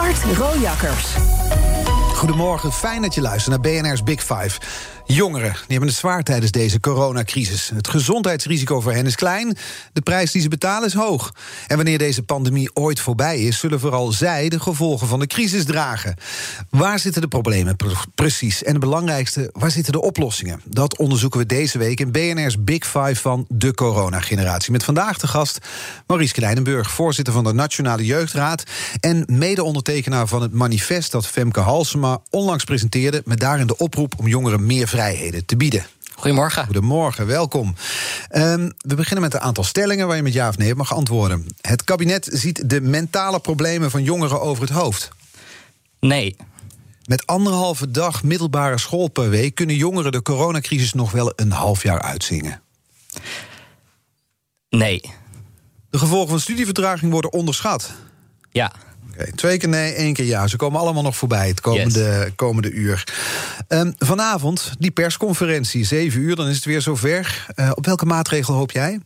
Art Rojakkers. Goedemorgen, fijn dat je luistert naar BNR's Big Five. Jongeren die hebben het zwaar tijdens deze coronacrisis. Het gezondheidsrisico voor hen is klein, de prijs die ze betalen is hoog. En wanneer deze pandemie ooit voorbij is, zullen vooral zij de gevolgen van de crisis dragen. Waar zitten de problemen precies? En het belangrijkste, waar zitten de oplossingen? Dat onderzoeken we deze week in BNR's Big Five van de coronageneratie. Met vandaag de gast Maurice Kleinenburg, voorzitter van de Nationale Jeugdraad en mede-ondertekenaar van het manifest dat Femke Halsema onlangs presenteerde, met daarin de oproep om jongeren meer vrijheid vrijheden te bieden. Goedemorgen. Goedemorgen, welkom. Um, we beginnen met een aantal stellingen waar je met ja of nee mag antwoorden. Het kabinet ziet de mentale problemen van jongeren over het hoofd. Nee. Met anderhalve dag middelbare school per week kunnen jongeren de coronacrisis nog wel een half jaar uitzingen. Nee. De gevolgen van studievertraging worden onderschat. Ja. Twee keer nee, één keer ja. Ze komen allemaal nog voorbij het komende, komende uur. Um, vanavond die persconferentie, zeven uur, dan is het weer zover. Uh, op welke maatregel hoop jij?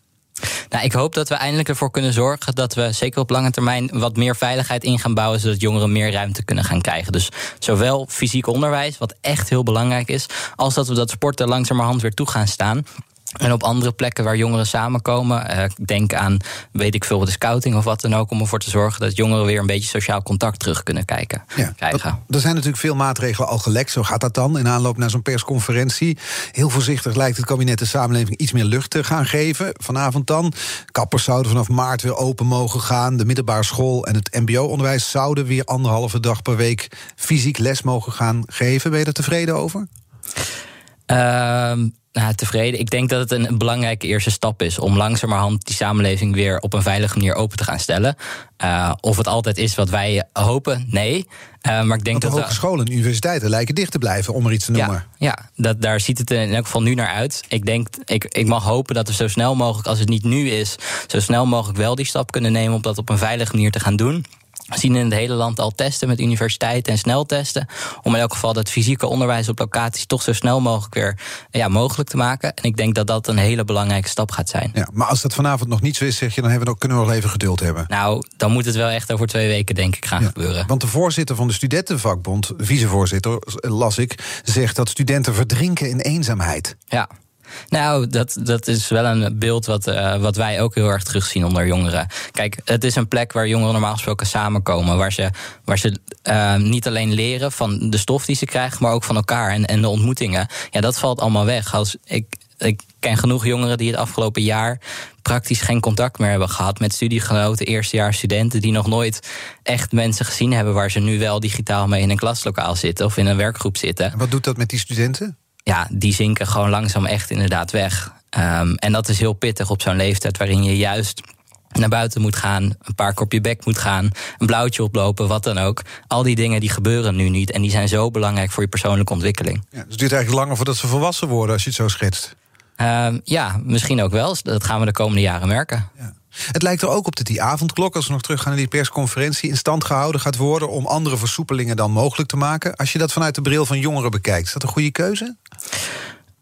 Nou, ik hoop dat we eindelijk ervoor kunnen zorgen dat we zeker op lange termijn wat meer veiligheid in gaan bouwen, zodat jongeren meer ruimte kunnen gaan krijgen. Dus zowel fysiek onderwijs, wat echt heel belangrijk is, als dat we dat sporten langzamerhand weer toe gaan staan. En op andere plekken waar jongeren samenkomen, uh, denk aan, weet ik veel, de scouting of wat dan ook, om ervoor te zorgen dat jongeren weer een beetje sociaal contact terug kunnen kijken, ja, krijgen. er zijn natuurlijk veel maatregelen al gelekt. Zo gaat dat dan in aanloop naar zo'n persconferentie. Heel voorzichtig lijkt het kabinet de samenleving iets meer lucht te gaan geven. Vanavond dan. Kappers zouden vanaf maart weer open mogen gaan. De middelbare school en het MBO-onderwijs zouden weer anderhalve dag per week fysiek les mogen gaan geven. Ben je er tevreden over? Uh, nou, tevreden. Ik denk dat het een belangrijke eerste stap is om langzamerhand die samenleving weer op een veilige manier open te gaan stellen. Uh, of het altijd is wat wij hopen, nee. Uh, maar ik denk de dat hogescholen en universiteiten lijken dicht te blijven, om er iets te noemen. Ja, ja dat, daar ziet het in elk geval nu naar uit. Ik denk, ik, ik mag hopen dat we zo snel mogelijk, als het niet nu is, zo snel mogelijk wel die stap kunnen nemen om dat op een veilige manier te gaan doen. We zien in het hele land al testen met universiteiten en sneltesten. Om in elk geval dat fysieke onderwijs op locaties toch zo snel mogelijk weer ja, mogelijk te maken. En ik denk dat dat een hele belangrijke stap gaat zijn. Ja, maar als dat vanavond nog niet zo is, zeg je, dan hebben we nog, kunnen we nog even geduld hebben. Nou, dan moet het wel echt over twee weken, denk ik, gaan gebeuren. Want de voorzitter van de Studentenvakbond, vicevoorzitter, las ik, zegt dat studenten verdrinken in eenzaamheid. Ja. Nou, dat, dat is wel een beeld wat, uh, wat wij ook heel erg terugzien onder jongeren. Kijk, het is een plek waar jongeren normaal gesproken samenkomen. Waar ze, waar ze uh, niet alleen leren van de stof die ze krijgen, maar ook van elkaar en, en de ontmoetingen. Ja, dat valt allemaal weg. Als ik, ik ken genoeg jongeren die het afgelopen jaar praktisch geen contact meer hebben gehad met studiegenoten, eerstejaars studenten die nog nooit echt mensen gezien hebben waar ze nu wel digitaal mee in een klaslokaal zitten of in een werkgroep zitten. En wat doet dat met die studenten? Ja, die zinken gewoon langzaam echt inderdaad weg. Um, en dat is heel pittig op zo'n leeftijd waarin je juist naar buiten moet gaan, een paar keer op je bek moet gaan, een blauwtje oplopen, wat dan ook. Al die dingen die gebeuren nu niet en die zijn zo belangrijk voor je persoonlijke ontwikkeling. Ja, dus het duurt eigenlijk langer voordat ze volwassen worden als je het zo schetst. Um, ja, misschien ook wel. Dat gaan we de komende jaren merken. Ja. Het lijkt er ook op dat die avondklok, als we nog teruggaan naar die persconferentie, in stand gehouden gaat worden om andere versoepelingen dan mogelijk te maken. Als je dat vanuit de bril van jongeren bekijkt, is dat een goede keuze?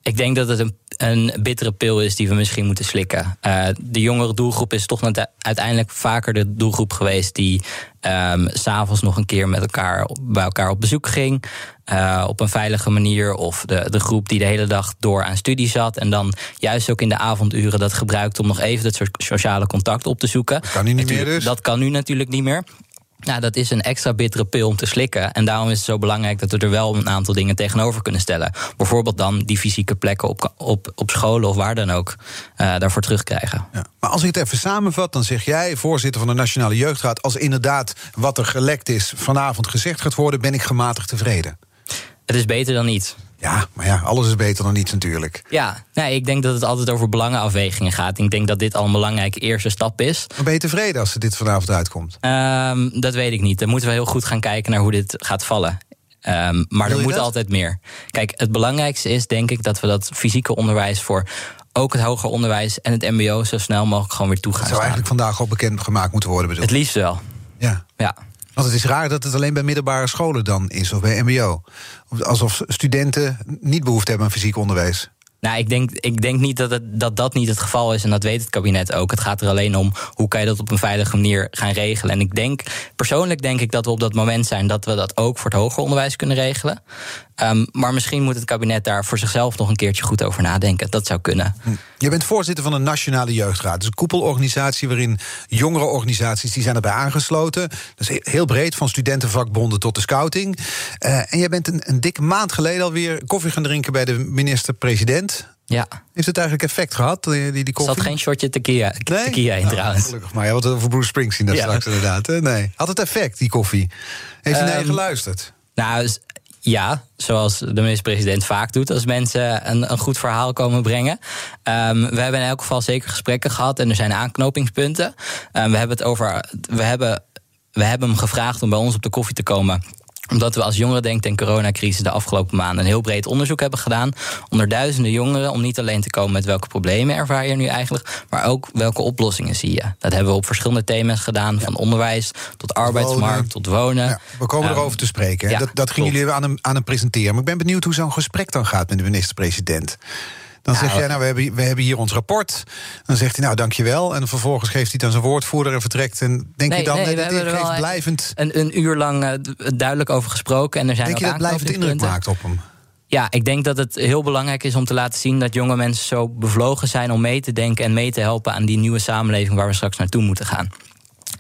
Ik denk dat het een, een bittere pil is die we misschien moeten slikken. Uh, de jongere doelgroep is toch uiteindelijk vaker de doelgroep geweest die um, s'avonds nog een keer met elkaar bij elkaar op bezoek ging. Uh, op een veilige manier. Of de, de groep die de hele dag door aan studie zat. En dan juist ook in de avonduren dat gebruikt om nog even dat soort sociale contact op te zoeken. Dat kan nu niet meer dus? Dat kan nu natuurlijk niet meer. Nou, dat is een extra bittere pil om te slikken. En daarom is het zo belangrijk dat we er wel een aantal dingen tegenover kunnen stellen. Bijvoorbeeld dan die fysieke plekken op, op, op scholen of waar dan ook uh, daarvoor terugkrijgen. Ja. Maar als ik het even samenvat, dan zeg jij, voorzitter van de Nationale Jeugdraad, als inderdaad wat er gelekt is vanavond gezegd gaat worden, ben ik gematigd tevreden. Het is beter dan niet. Ja, maar ja, alles is beter dan niets natuurlijk. Ja, nee, ik denk dat het altijd over belangenafwegingen gaat. Ik denk dat dit al een belangrijke eerste stap is. Maar ben je tevreden als dit vanavond uitkomt? Um, dat weet ik niet. Dan moeten we heel goed gaan kijken naar hoe dit gaat vallen. Um, maar er moet altijd meer. Kijk, het belangrijkste is denk ik dat we dat fysieke onderwijs voor ook het hoger onderwijs en het MBO zo snel mogelijk gewoon weer toe gaan. Zou eigenlijk vandaag al bekend gemaakt moeten worden. Bedoel. Het liefst wel. Ja. ja. Want het is raar dat het alleen bij middelbare scholen dan is, of bij MBO. Alsof studenten niet behoefte hebben aan fysiek onderwijs. Nou, ik denk, ik denk niet dat, het, dat dat niet het geval is. En dat weet het kabinet ook. Het gaat er alleen om hoe kan je dat op een veilige manier gaan regelen. En ik denk, persoonlijk denk ik dat we op dat moment zijn dat we dat ook voor het hoger onderwijs kunnen regelen. Um, maar misschien moet het kabinet daar voor zichzelf nog een keertje goed over nadenken. Dat zou kunnen. Hm. Je bent voorzitter van de Nationale Jeugdraad. Dat is een koepelorganisatie waarin jongere organisaties die zijn erbij aangesloten. Dat is heel breed, van studentenvakbonden tot de scouting. Uh, en jij bent een, een dikke maand geleden alweer koffie gaan drinken bij de minister-president. Ja. Heeft het eigenlijk effect gehad, die, die koffie? Er zat geen shotje tequila, nee? tequila in nou, trouwens. Gelukkig maar. Ja, wat over Bruce Springsteen daar ja. straks inderdaad. Nee. Had het effect, die koffie? Heeft hij um, naar je geluisterd? Nou, ja, zoals de minister-president vaak doet als mensen een, een goed verhaal komen brengen. Um, we hebben in elk geval zeker gesprekken gehad en er zijn aanknopingspunten. Um, we hebben het over. We hebben, we hebben hem gevraagd om bij ons op de koffie te komen omdat we als Jongerendenk en coronacrisis de afgelopen maanden een heel breed onderzoek hebben gedaan. Onder duizenden jongeren. Om niet alleen te komen met welke problemen ervaar je nu eigenlijk. Maar ook welke oplossingen zie je. Dat hebben we op verschillende thema's gedaan. Van onderwijs tot arbeidsmarkt tot wonen. Ja, we komen um, erover te spreken. Ja, dat, dat gingen jullie aan hem, aan hem presenteren. Maar ik ben benieuwd hoe zo'n gesprek dan gaat met de minister-president. Dan zeg jij, nou, we hebben, we hebben hier ons rapport. Dan zegt hij, nou, dankjewel. En vervolgens geeft hij dan zijn woordvoerder en vertrekt. En denk nee, je dan, nee, dit heeft blijvend... Een, een uur lang uh, duidelijk over gesproken. En er zijn denk je dat blijvend indruk maakt op hem? Ja, ik denk dat het heel belangrijk is om te laten zien dat jonge mensen zo bevlogen zijn om mee te denken en mee te helpen aan die nieuwe samenleving waar we straks naartoe moeten gaan.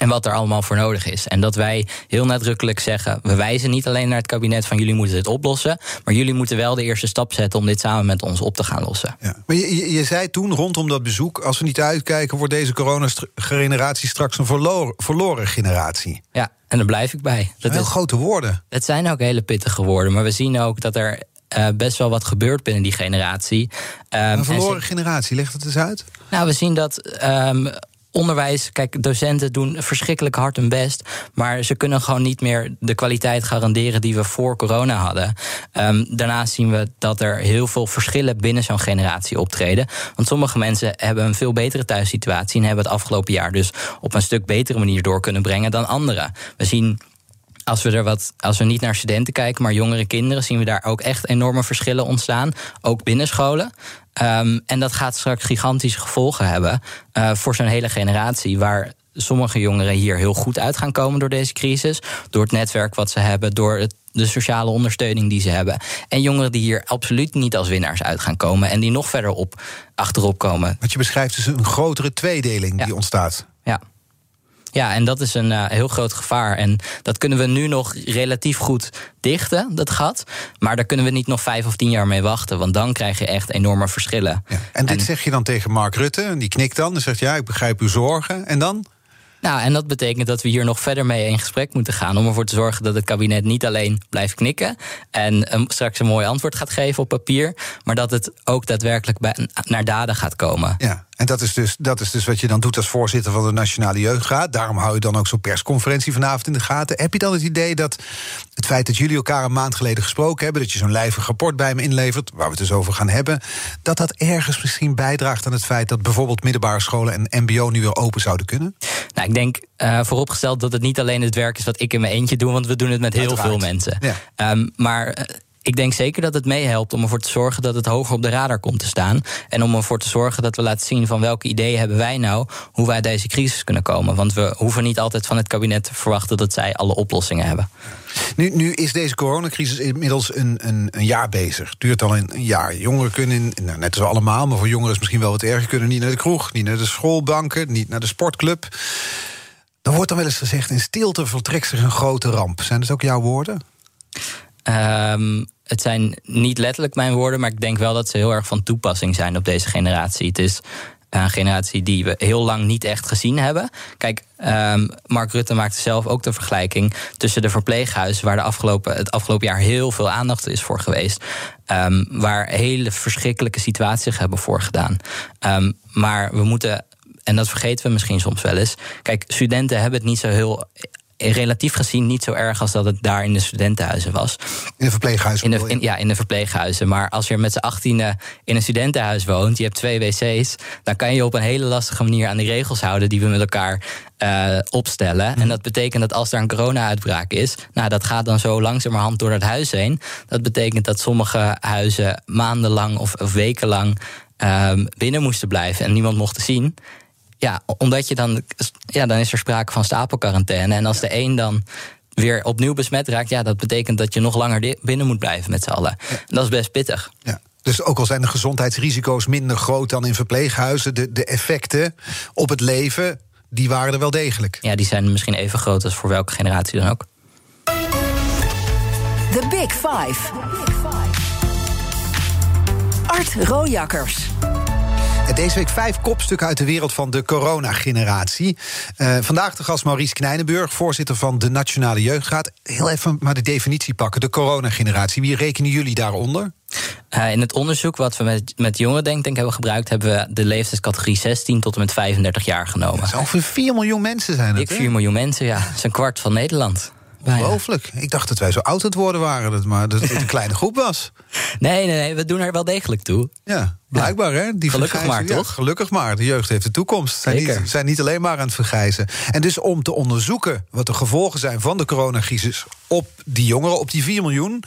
En wat er allemaal voor nodig is. En dat wij heel nadrukkelijk zeggen: we wijzen niet alleen naar het kabinet van jullie moeten dit oplossen. Maar jullie moeten wel de eerste stap zetten om dit samen met ons op te gaan lossen. Ja. Maar je, je, je zei toen rondom dat bezoek: als we niet uitkijken, wordt deze coronageneratie straks een verloren, verloren generatie. Ja, en daar blijf ik bij. Dat zijn grote woorden. Het zijn ook hele pittige woorden. Maar we zien ook dat er uh, best wel wat gebeurt binnen die generatie. Um, een verloren generatie, ligt het eens uit? Nou, we zien dat. Um, onderwijs, kijk, docenten doen verschrikkelijk hard hun best. Maar ze kunnen gewoon niet meer de kwaliteit garanderen die we voor corona hadden. Um, daarnaast zien we dat er heel veel verschillen binnen zo'n generatie optreden. Want sommige mensen hebben een veel betere thuissituatie en hebben het afgelopen jaar dus op een stuk betere manier door kunnen brengen dan anderen. We zien als we er wat, als we niet naar studenten kijken, maar jongere kinderen, zien we daar ook echt enorme verschillen ontstaan. Ook binnen scholen. Um, en dat gaat straks gigantische gevolgen hebben uh, voor zo'n hele generatie. Waar sommige jongeren hier heel goed uit gaan komen door deze crisis. Door het netwerk wat ze hebben, door het, de sociale ondersteuning die ze hebben. En jongeren die hier absoluut niet als winnaars uit gaan komen. En die nog verder op, achterop komen. Wat je beschrijft is een grotere tweedeling ja. die ontstaat. Ja. Ja, en dat is een uh, heel groot gevaar. En dat kunnen we nu nog relatief goed dichten, dat gat. Maar daar kunnen we niet nog vijf of tien jaar mee wachten. Want dan krijg je echt enorme verschillen. Ja. En dit zeg je dan tegen Mark Rutte. En die knikt dan en zegt: Ja, ik begrijp uw zorgen. En dan? Nou, en dat betekent dat we hier nog verder mee in gesprek moeten gaan. Om ervoor te zorgen dat het kabinet niet alleen blijft knikken. en straks een mooi antwoord gaat geven op papier. maar dat het ook daadwerkelijk bij, naar daden gaat komen. Ja. En dat is, dus, dat is dus wat je dan doet als voorzitter van de Nationale Jeugdraad. Daarom hou je dan ook zo'n persconferentie vanavond in de gaten. Heb je dan het idee dat het feit dat jullie elkaar een maand geleden gesproken hebben, dat je zo'n lijvig rapport bij me inlevert, waar we het dus over gaan hebben, dat dat ergens misschien bijdraagt aan het feit dat bijvoorbeeld middelbare scholen en MBO nu weer open zouden kunnen? Nou, ik denk uh, vooropgesteld dat het niet alleen het werk is wat ik in mijn eentje doe, want we doen het met heel Uiteraard. veel mensen. Ja. Um, maar ik denk zeker dat het meehelpt om ervoor te zorgen dat het hoger op de radar komt te staan. En om ervoor te zorgen dat we laten zien van welke ideeën hebben wij nou, hoe wij deze crisis kunnen komen. Want we hoeven niet altijd van het kabinet te verwachten dat zij alle oplossingen hebben. Nu, nu is deze coronacrisis inmiddels een, een, een jaar bezig. Duurt al een, een jaar. Jongeren kunnen, nou, net als allemaal, maar voor jongeren is misschien wel wat erger, kunnen niet naar de kroeg, niet naar de schoolbanken, niet naar de sportclub. Dan wordt dan wel eens gezegd: in stilte voltrekt zich een grote ramp. Zijn dat ook jouw woorden? Um, het zijn niet letterlijk mijn woorden, maar ik denk wel dat ze heel erg van toepassing zijn op deze generatie. Het is Een generatie die we heel lang niet echt gezien hebben. Kijk, um, Mark Rutte maakte zelf ook de vergelijking tussen de verpleeghuizen, waar de afgelopen, het afgelopen jaar heel veel aandacht is voor geweest. Um, waar hele verschrikkelijke situaties hebben voorgedaan. Maar we moeten en dat vergeten we misschien soms wel eens. Kijk, studenten hebben het niet zo heel relatief gezien niet zo erg als dat het daar in de studentenhuizen was. In de verpleeghuizen? In de, ja, in de verpleeghuizen. Maar als je met z'n achttiende in een studentenhuis woont, je hebt twee wc's, dan kan je op een hele lastige manier aan die regels houden die we met elkaar uh, opstellen. En mhm. dat betekent dat als er een corona-uitbraak is, nou, dat gaat dan zo langzamerhand door het huis heen. Dat betekent dat sommige huizen maandenlang of, of wekenlang uh, binnen moesten blijven en niemand mocht zien. Ja, omdat je dan, ja, dan is er sprake van stapelquarantaine. En als de een dan weer opnieuw besmet raakt, ja, dat betekent dat je nog langer binnen moet blijven met z'n allen. dat is best pittig. Ja. Dus ook al zijn de gezondheidsrisico's minder groot dan in verpleeghuizen, de, de effecten op het leven, die waren er wel degelijk. Ja, die zijn misschien even groot als voor welke generatie dan ook. The Big Five. Art Rojakkers. Deze week vijf kopstukken uit de wereld van de coronageneratie. Uh, vandaag de gast Maurice Knijnenburg, voorzitter van de Nationale Jeugdraad. Heel even maar de definitie pakken, de coronageneratie. Wie rekenen jullie daaronder? Uh, in het onderzoek wat we met, met jongeren denk, denk, hebben gebruikt... hebben we de leeftijdscategorie 16 tot en met 35 jaar genomen. Dat ongeveer 4 miljoen mensen zijn het, Ik 4 miljoen mensen, ja. Dat is een kwart van Nederland. Ongelooflijk. Ik dacht dat wij zo oud het worden waren, maar dat het een kleine groep was. Nee, nee, nee, we doen er wel degelijk toe. Ja, blijkbaar hè. Die gelukkig maar, toch? Gelukkig maar. De jeugd heeft de toekomst. Zijn niet, zijn niet alleen maar aan het vergrijzen. En dus om te onderzoeken wat de gevolgen zijn van de coronacrisis op die jongeren, op die 4 miljoen,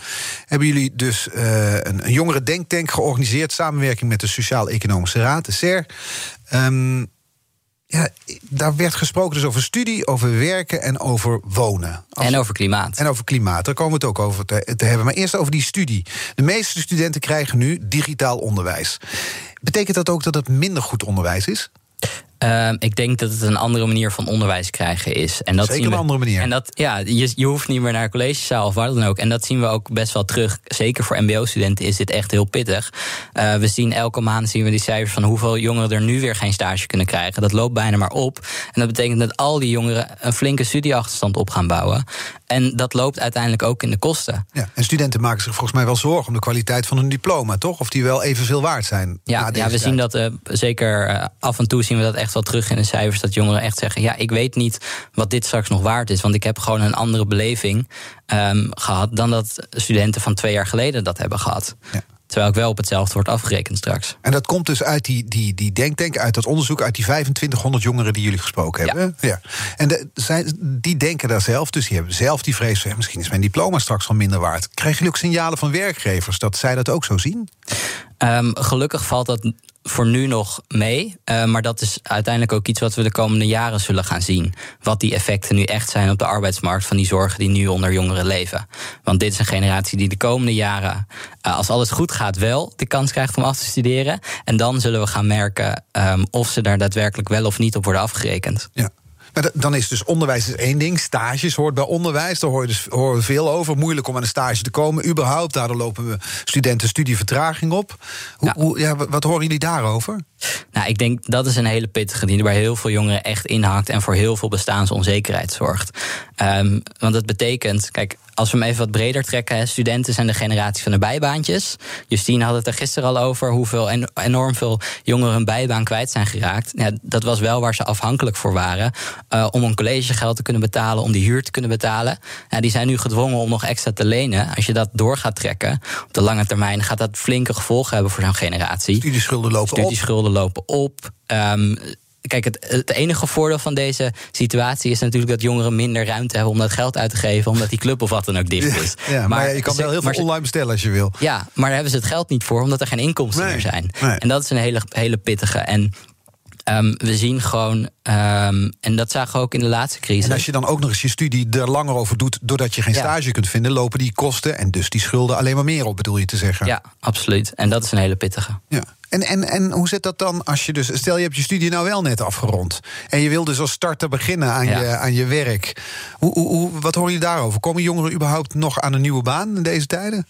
hebben jullie dus uh, een, een jongeren denktank georganiseerd, samenwerking met de Sociaal-Economische Raad, de SER. Um, ja, daar werd gesproken dus over studie, over werken en over wonen. en over klimaat. En over klimaat, daar komen we het ook over te, te, hebben. Maar eerst over die studie. De meeste studenten krijgen nu digitaal onderwijs. Betekent dat ook dat het minder goed onderwijs is? Ehm, ik denk dat het een andere manier van onderwijs krijgen is. En dat Zeker zien we, een andere manier. En dat, ja, je, je hoeft niet meer naar collegezaal of waar dan ook. En dat zien we ook best wel terug. Zeker voor mbo-studenten is dit echt heel pittig. Uh, we zien elke maand zien we die cijfers van hoeveel jongeren er nu weer geen stage kunnen krijgen. Dat loopt bijna maar op. En dat betekent dat al die jongeren een flinke studieachterstand op gaan bouwen. En dat loopt uiteindelijk ook in de kosten. Ja, en studenten maken zich volgens mij wel zorgen om de kwaliteit van hun diploma, toch? Of die wel evenveel waard zijn. Ja, ja we zien dat uh, zeker uh, af en toe zien we dat echt wel terug in de cijfers. Dat jongeren echt zeggen: Ja, ik weet niet wat dit straks nog waard is. Want ik heb gewoon een andere beleving um, gehad dan dat studenten van twee jaar geleden dat hebben gehad. Ja. Terwijl ik wel op hetzelfde wordt afgerekend straks. En dat komt dus uit die, die, die denktank, uit dat onderzoek, uit die 2500 jongeren die jullie gesproken hebben. Ja. ja. En de, zij, die denken daar zelf, dus die hebben zelf die vrees van misschien is mijn diploma straks wel minder waard. Krijgen jullie ook signalen van werkgevers dat zij dat ook zo zien? Um, gelukkig valt dat voor nu nog mee. Uh, maar dat is uiteindelijk ook iets wat we de komende jaren zullen gaan zien. Wat die effecten nu echt zijn op de arbeidsmarkt van die zorgen die nu onder jongeren leven. Want dit is een generatie die de komende jaren, uh, als alles goed gaat, wel de kans krijgt om af te studeren. En dan zullen we gaan merken um, of ze daar daadwerkelijk wel of niet op worden afgerekend. Ja. Maar dan is dus onderwijs is één ding. Stages hoort bij onderwijs. Daar hoor dus, horen we veel over. Moeilijk om aan een stage te komen, überhaupt. Daardoor lopen we studenten studievertraging op. Hoe, ja. Hoe, ja, wat horen jullie daarover? Nou, ik denk dat is een hele pittige die bij heel veel jongeren echt inhakt en voor heel veel bestaansonzekerheid zorgt. Um, want dat betekent, kijk, als we hem even wat breder trekken, studenten zijn de generatie van de bijbaantjes. Justine had het er gisteren al over hoeveel enorm veel jongeren hun bijbaan kwijt zijn geraakt. Ja, dat was wel waar ze afhankelijk voor waren. Uh, om een collegegeld te kunnen betalen, om die huur te kunnen betalen. Ja, die zijn nu gedwongen om nog extra te lenen. Als je dat door gaat trekken op de lange termijn, gaat dat flinke gevolgen hebben voor zo'n generatie. Studieschulden lopen Studieschulden lopen op. Um, kijk, het, het, enige voordeel van deze situatie is natuurlijk dat jongeren minder ruimte hebben om dat geld uit te geven, omdat die club of wat dan ook dicht is. Ja, maar, je kan wel heel veel online bestellen als je wil. Ja, maar daar hebben ze het geld niet voor, omdat er geen inkomsten meer zijn. En dat is een hele, hele pittige. En Um, we zien gewoon, um, en dat zagen we ook in de laatste crisis. En als je dan ook nog eens je studie er langer over doet, doordat je geen stage kunt vinden, lopen die kosten en dus die schulden alleen maar meer op, bedoel je te zeggen? Ja, absoluut. En dat is een hele pittige. Ja. En, en, en hoe zit dat dan als je dus, stel je hebt je studie nou wel net afgerond. En je wil dus als starter beginnen aan, je, aan je werk. Hoe, hoe, wat hoor je daarover? Komen jongeren überhaupt nog aan een nieuwe baan in deze tijden?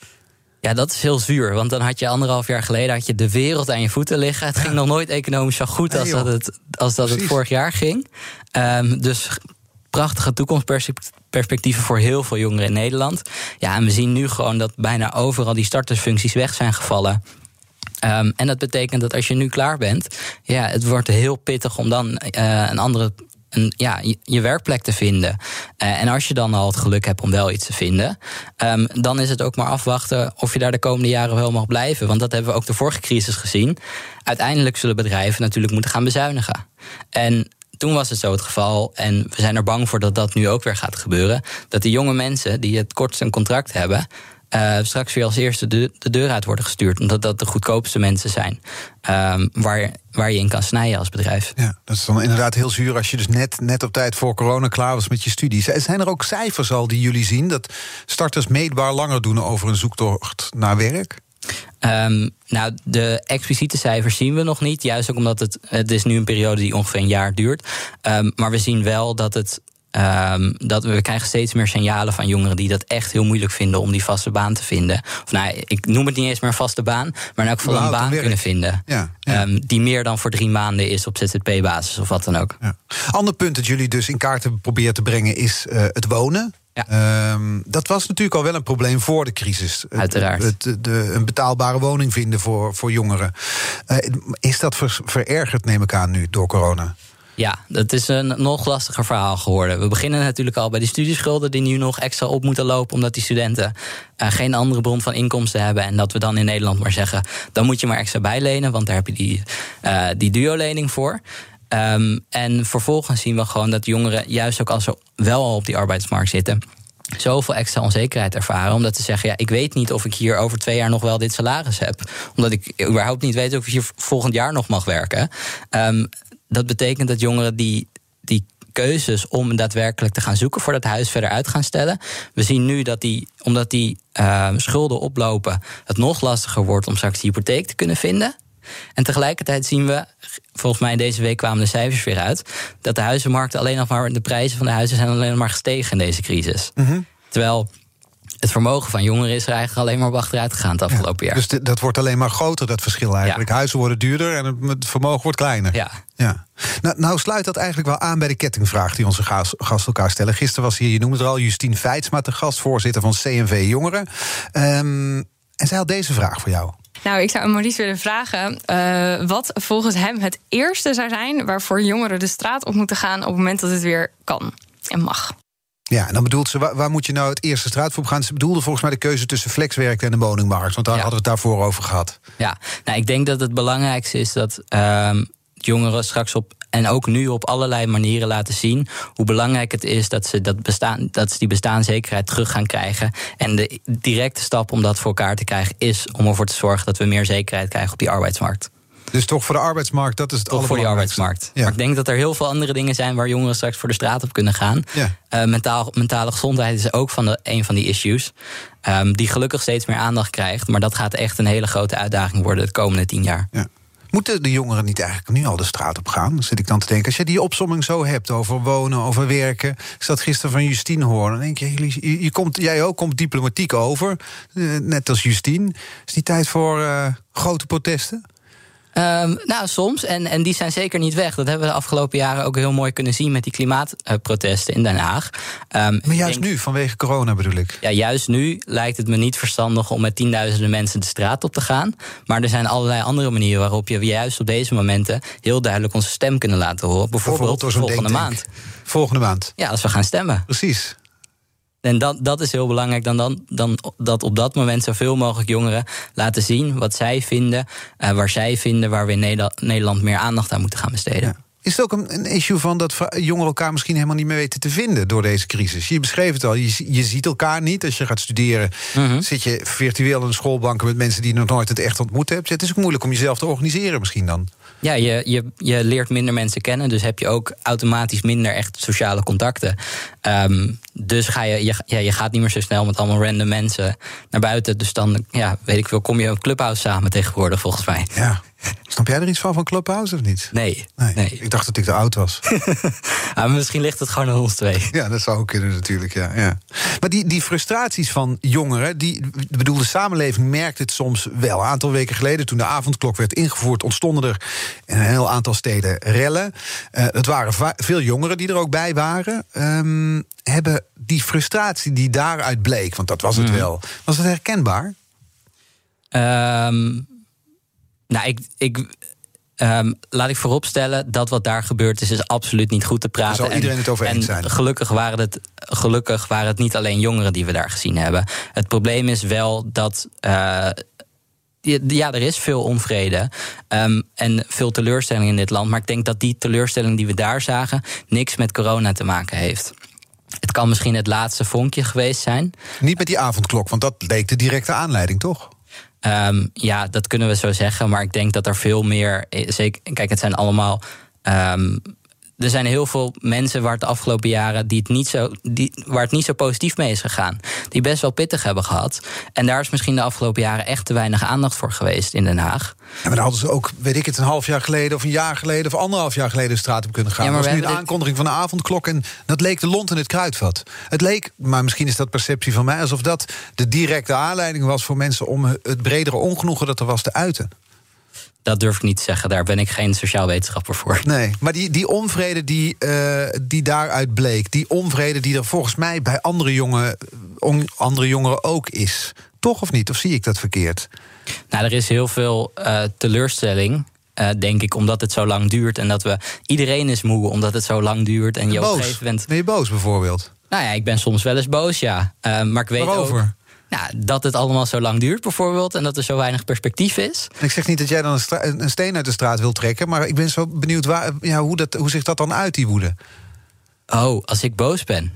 Ja, dat is heel zuur. Want dan had je anderhalf jaar geleden had je de wereld aan je voeten liggen. Het ging nog nooit economisch zo goed als dat het, als dat het vorig jaar ging. Um, dus prachtige toekomstperspectieven voor heel veel jongeren in Nederland. Ja, en we zien nu gewoon dat bijna overal die startersfuncties weg zijn gevallen. Um, en dat betekent dat als je nu klaar bent, ja, het wordt heel pittig om dan uh, een andere een, ja, je, werkplek te vinden. Uh, en als je dan al het geluk hebt om wel iets te vinden, um, dan is het ook maar afwachten of je daar de komende jaren wel mag blijven. Want dat hebben we ook de vorige crisis gezien. Uiteindelijk zullen bedrijven natuurlijk moeten gaan bezuinigen. En toen was het zo het geval, en we zijn er bang voor dat dat nu ook weer gaat gebeuren, dat die jonge mensen die het kortst een contract hebben, uh, straks weer als eerste de, de, deur uit worden gestuurd. Omdat dat de goedkoopste mensen zijn. Um, waar, waar je in kan snijden als bedrijf. Ja, dat is dan inderdaad heel zuur als je dus net, net op tijd voor corona klaar was met je studie. Zijn er ook cijfers al die jullie zien dat starters meetbaar langer doen over een zoektocht naar werk? Um, nou, de expliciete cijfers zien we nog niet. Juist ook omdat het, het is nu een periode die ongeveer een jaar duurt. Um, maar we zien wel dat het Um, dat we krijgen steeds meer signalen van jongeren die dat echt heel moeilijk vinden om die vaste baan te vinden. Of nou, ik noem het niet eens meer een vaste baan, maar in elk geval een baan kunnen vinden. Ja, ja. Um, die meer dan voor drie maanden is op ZZP-basis of wat dan ook. Ja. Ander punt dat jullie dus in kaart hebben proberen te brengen is uh, het wonen. Ja. Um, dat was natuurlijk al wel een probleem voor de crisis. Uiteraard. Het, de, de, een betaalbare woning vinden voor, voor jongeren. Uh, is dat ver, verergerd, neem ik aan, nu door corona? Ja, dat is een nog lastiger verhaal geworden. We beginnen natuurlijk al bij die studieschulden die nu nog extra op moeten lopen, omdat die studenten uh, geen andere bron van inkomsten hebben. En dat we dan in Nederland maar zeggen: dan moet je maar extra bijlenen, want daar heb je die, uh, die duo-lening voor. Um, en vervolgens zien we gewoon dat jongeren, juist ook als ze wel al op die arbeidsmarkt zitten, zoveel extra onzekerheid ervaren. Omdat ze zeggen, ja, ik weet niet of ik hier over twee jaar nog wel dit salaris heb. Omdat ik überhaupt niet weet of ik hier volgend jaar nog mag werken. Um, dat betekent dat jongeren die, die keuzes om daadwerkelijk te gaan zoeken voor dat huis verder uit gaan stellen. We zien nu dat die, omdat die uh, schulden oplopen, het nog lastiger wordt om straks die hypotheek te kunnen vinden. En tegelijkertijd zien we, volgens mij deze week kwamen de cijfers weer uit, dat de huizenmarkt alleen nog maar, de prijzen van de huizen zijn alleen nog maar gestegen in deze crisis. Mm Terwijl het vermogen van jongeren is er eigenlijk alleen maar op achteruit gegaan het afgelopen jaar. Dus dat wordt alleen maar groter, dat verschil eigenlijk. Huizen worden duurder en het vermogen wordt kleiner. Ja. ja. Nou, nou sluit dat eigenlijk wel aan bij de kettingvraag die onze gasten elkaar stellen. Gisteren was hier, je noemde het al, Justine Feitsma, de gastvoorzitter van CNV Jongeren. Um, en zij had deze vraag voor jou. Nou, ik zou Maurice willen vragen uh, wat volgens hem het eerste zou zijn waarvoor jongeren de straat op moeten gaan op het moment dat het weer kan en mag. Ja, en dan bedoelt ze, waar, moet je nou het eerste straat voor gaan? Ze bedoelde volgens mij de keuze tussen flexwerk en de woningmarkt. Want daar hadden we het daarvoor over gehad. Ja, nou, ik denk dat het belangrijkste is dat uh, jongeren straks op en ook nu op allerlei manieren laten zien hoe belangrijk het is dat ze, dat bestaan, dat ze die bestaanszekerheid terug gaan krijgen. En de directe stap om dat voor elkaar te krijgen is om ervoor te zorgen dat we meer zekerheid krijgen op die arbeidsmarkt. Dus toch voor de arbeidsmarkt, dat is het Toch voor die arbeidsmarkt. Ja. Maar ik denk dat er heel veel andere dingen zijn waar jongeren straks voor de straat op kunnen gaan. Ja. Uh, mentaal, mentale gezondheid is ook van de, een van die issues. Um, die gelukkig steeds meer aandacht krijgt. Maar dat gaat echt een hele grote uitdaging worden de komende tien jaar. Ja. Moeten de jongeren niet eigenlijk nu al de straat op gaan? zit ik dan te denken. Als je die opsomming zo hebt over wonen, over werken. Ik zat gisteren van Justine horen. Dan denk je, je, je komt, jij ook komt diplomatiek over. Uh, net als Justine. Is die tijd voor uh, grote protesten? Um, nou, soms. En, en die zijn zeker niet weg. Dat hebben we de afgelopen jaren ook heel mooi kunnen zien met die klimaatprotesten in Den Haag. Um, maar juist nu, vanwege corona bedoel ik. Ja, juist nu lijkt het me niet verstandig om met tienduizenden mensen de straat op te gaan. Maar er zijn allerlei andere manieren waarop je juist op deze momenten heel duidelijk onze stem kunnen laten horen. Bijvoorbeeld, Bijvoorbeeld volgende maand. Volgende maand. Ja, als we gaan stemmen. Precies. En dat, dat is heel belangrijk. Dan, dan, dan dat op dat moment zoveel mogelijk jongeren laten zien wat zij vinden, uh, waar zij vinden, waar we in Nederland meer aandacht aan moeten gaan besteden. Is het ook een, een, issue van dat jongeren elkaar misschien helemaal niet meer weten te vinden door deze crisis? Je beschreef het al, je, je ziet elkaar niet. Als je gaat studeren, mhm. zit je virtueel in schoolbanken met mensen die je nog nooit het echt ontmoet hebt. Het is ook moeilijk om jezelf te organiseren misschien dan. Ja, je, je, je leert minder mensen kennen, dus heb je ook automatisch minder echt sociale contacten. Um, dus ga je, je, ja, je gaat niet meer zo snel met allemaal random mensen naar buiten. Dus dan, ja, weet ik veel, kom je een clubhouse samen tegenwoordig, volgens mij. Ja. Snap jij er iets van van Clubhouse of niet? Nee. Nee, nee. Ik dacht dat ik te oud was. Ah, misschien ligt het gewoon aan ons twee. Ja, dat zou ook kunnen natuurlijk, ja. ja. Maar die, die frustraties van jongeren... Die, bedoel, de samenleving merkt het soms wel. Een aantal weken geleden, toen de avondklok werd ingevoerd... ontstonden er in een heel aantal steden rellen. Eh, het waren veel jongeren die er ook bij waren. Ehm, hebben die frustratie die daaruit bleek, want dat was het wel... was dat herkenbaar? Ehm, nou, ik, ik, ehm, laat ik vooropstellen dat wat daar gebeurd is, is absoluut niet goed te praten. Daar zal iedereen het over en eens zijn. Gelukkig waren, het, gelukkig waren het niet alleen jongeren die we daar gezien hebben. Het probleem is wel dat. eh, ja, er is veel onvrede ehm, en veel teleurstelling in dit land. Maar ik denk dat die teleurstelling die we daar zagen niks met corona te maken heeft. Het kan misschien het laatste vonkje geweest zijn. Niet met die avondklok, want dat leek de directe aanleiding, toch? Ehm, ja, dat kunnen we zo zeggen. Maar ik denk dat er veel meer. Zeker, kijk, het zijn allemaal. ehm, er zijn heel veel mensen waar het de afgelopen jaren die het niet zo, die, waar het niet zo positief mee is gegaan. Die best wel pittig hebben gehad. En daar is misschien de afgelopen jaren echt te weinig aandacht voor geweest in Den Haag. Ja, maar dan hadden ze ook, weet ik het, een half jaar geleden... of een jaar geleden of anderhalf jaar geleden de straat op kunnen gaan. Ja, maar dat was nu dit- aankondiging van de avondklok... en dat leek de lont in het kruidvat. Het leek, maar misschien is dat perceptie van mij... alsof dat de directe aanleiding was voor mensen... om het bredere ongenoegen dat er was te uiten. Dat durf ik niet te zeggen. Daar ben ik geen sociaal wetenschapper voor. Nee, maar die, die onvrede die, eh, die daaruit bleek... die onvrede die er volgens mij bij andere, jongen, on- andere jongeren ook is... toch of niet? Of zie ik dat verkeerd? Nou, er is heel veel eh, teleurstelling. eh, denk ik, omdat het zo lang duurt. En dat we. Iedereen is moe omdat het zo lang duurt. En je op een boos. gegeven moment. Ben je boos bijvoorbeeld? Nou ja, ik ben soms wel eens boos, ja. Maar ik weet ook. Nou, dat het allemaal zo lang duurt, bijvoorbeeld. En dat er zo weinig perspectief is. Ik zeg niet dat jij dan een, een steen uit de straat wil trekken... maar ik ben zo benieuwd waar, ja, hoe, dat, hoe zich dat dan uit, die woede. Oh, als ik boos ben.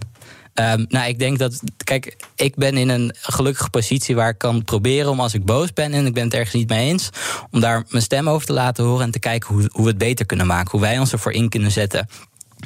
Ehm, nou, ik denk dat. Kijk, ik ben in een gelukkige positie waar ik kan proberen om als ik boos ben en ik ben het ergens niet mee eens, om daar mijn stem over te laten horen en te kijken hoe, hoe we het beter kunnen maken. Hoe wij ons ervoor in kunnen zetten.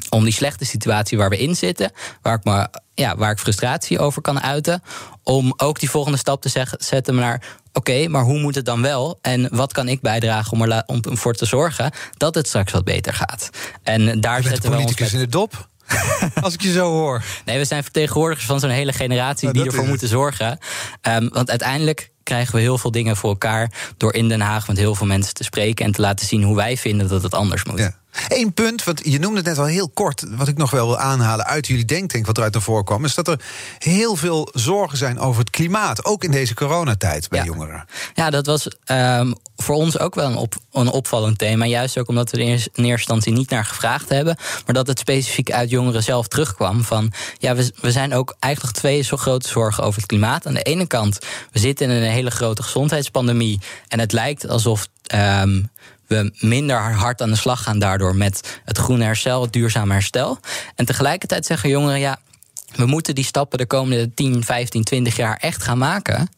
Om die slechte situatie waar we in zitten, waar ik, me, ja, waar ik frustratie over kan uiten, om ook die volgende stap te zeg- zetten naar. Oké, maar hoe moet het dan wel? En wat kan ik bijdragen om, er om ervoor te zorgen dat het straks wat beter gaat? En daar Je zetten we ons met- in de dop. Als ik je zo hoor. Nee, we zijn vertegenwoordigers van zo'n hele generatie die ervoor moeten zorgen. Ehm, want uiteindelijk krijgen we heel veel dingen voor elkaar door in Den Haag met heel veel mensen te spreken en te laten zien hoe wij vinden dat het anders moet. Ja. Eén punt, want je noemde het net al heel kort... wat ik nog wel wil aanhalen uit jullie denktank... wat eruit naar voren kwam... is dat er heel veel zorgen zijn over het klimaat. Ook in deze coronatijd bij Ja. jongeren. Ja, dat was ehm, voor ons ook wel een, op, een opvallend thema. Juist ook omdat we er in eerste instantie niet naar gevraagd hebben. Maar dat het specifiek uit jongeren zelf terugkwam. Van ja, we, we zijn ook eigenlijk twee zo grote zorgen over het klimaat. Aan de ene kant, we zitten in een hele grote gezondheidspandemie. En het lijkt alsof. ehm, minder hard aan de slag gaan daardoor met het groene herstel, het duurzame herstel. En tegelijkertijd zeggen jongeren, ja, we moeten die stappen de komende 10, 15, 20 jaar echt gaan maken.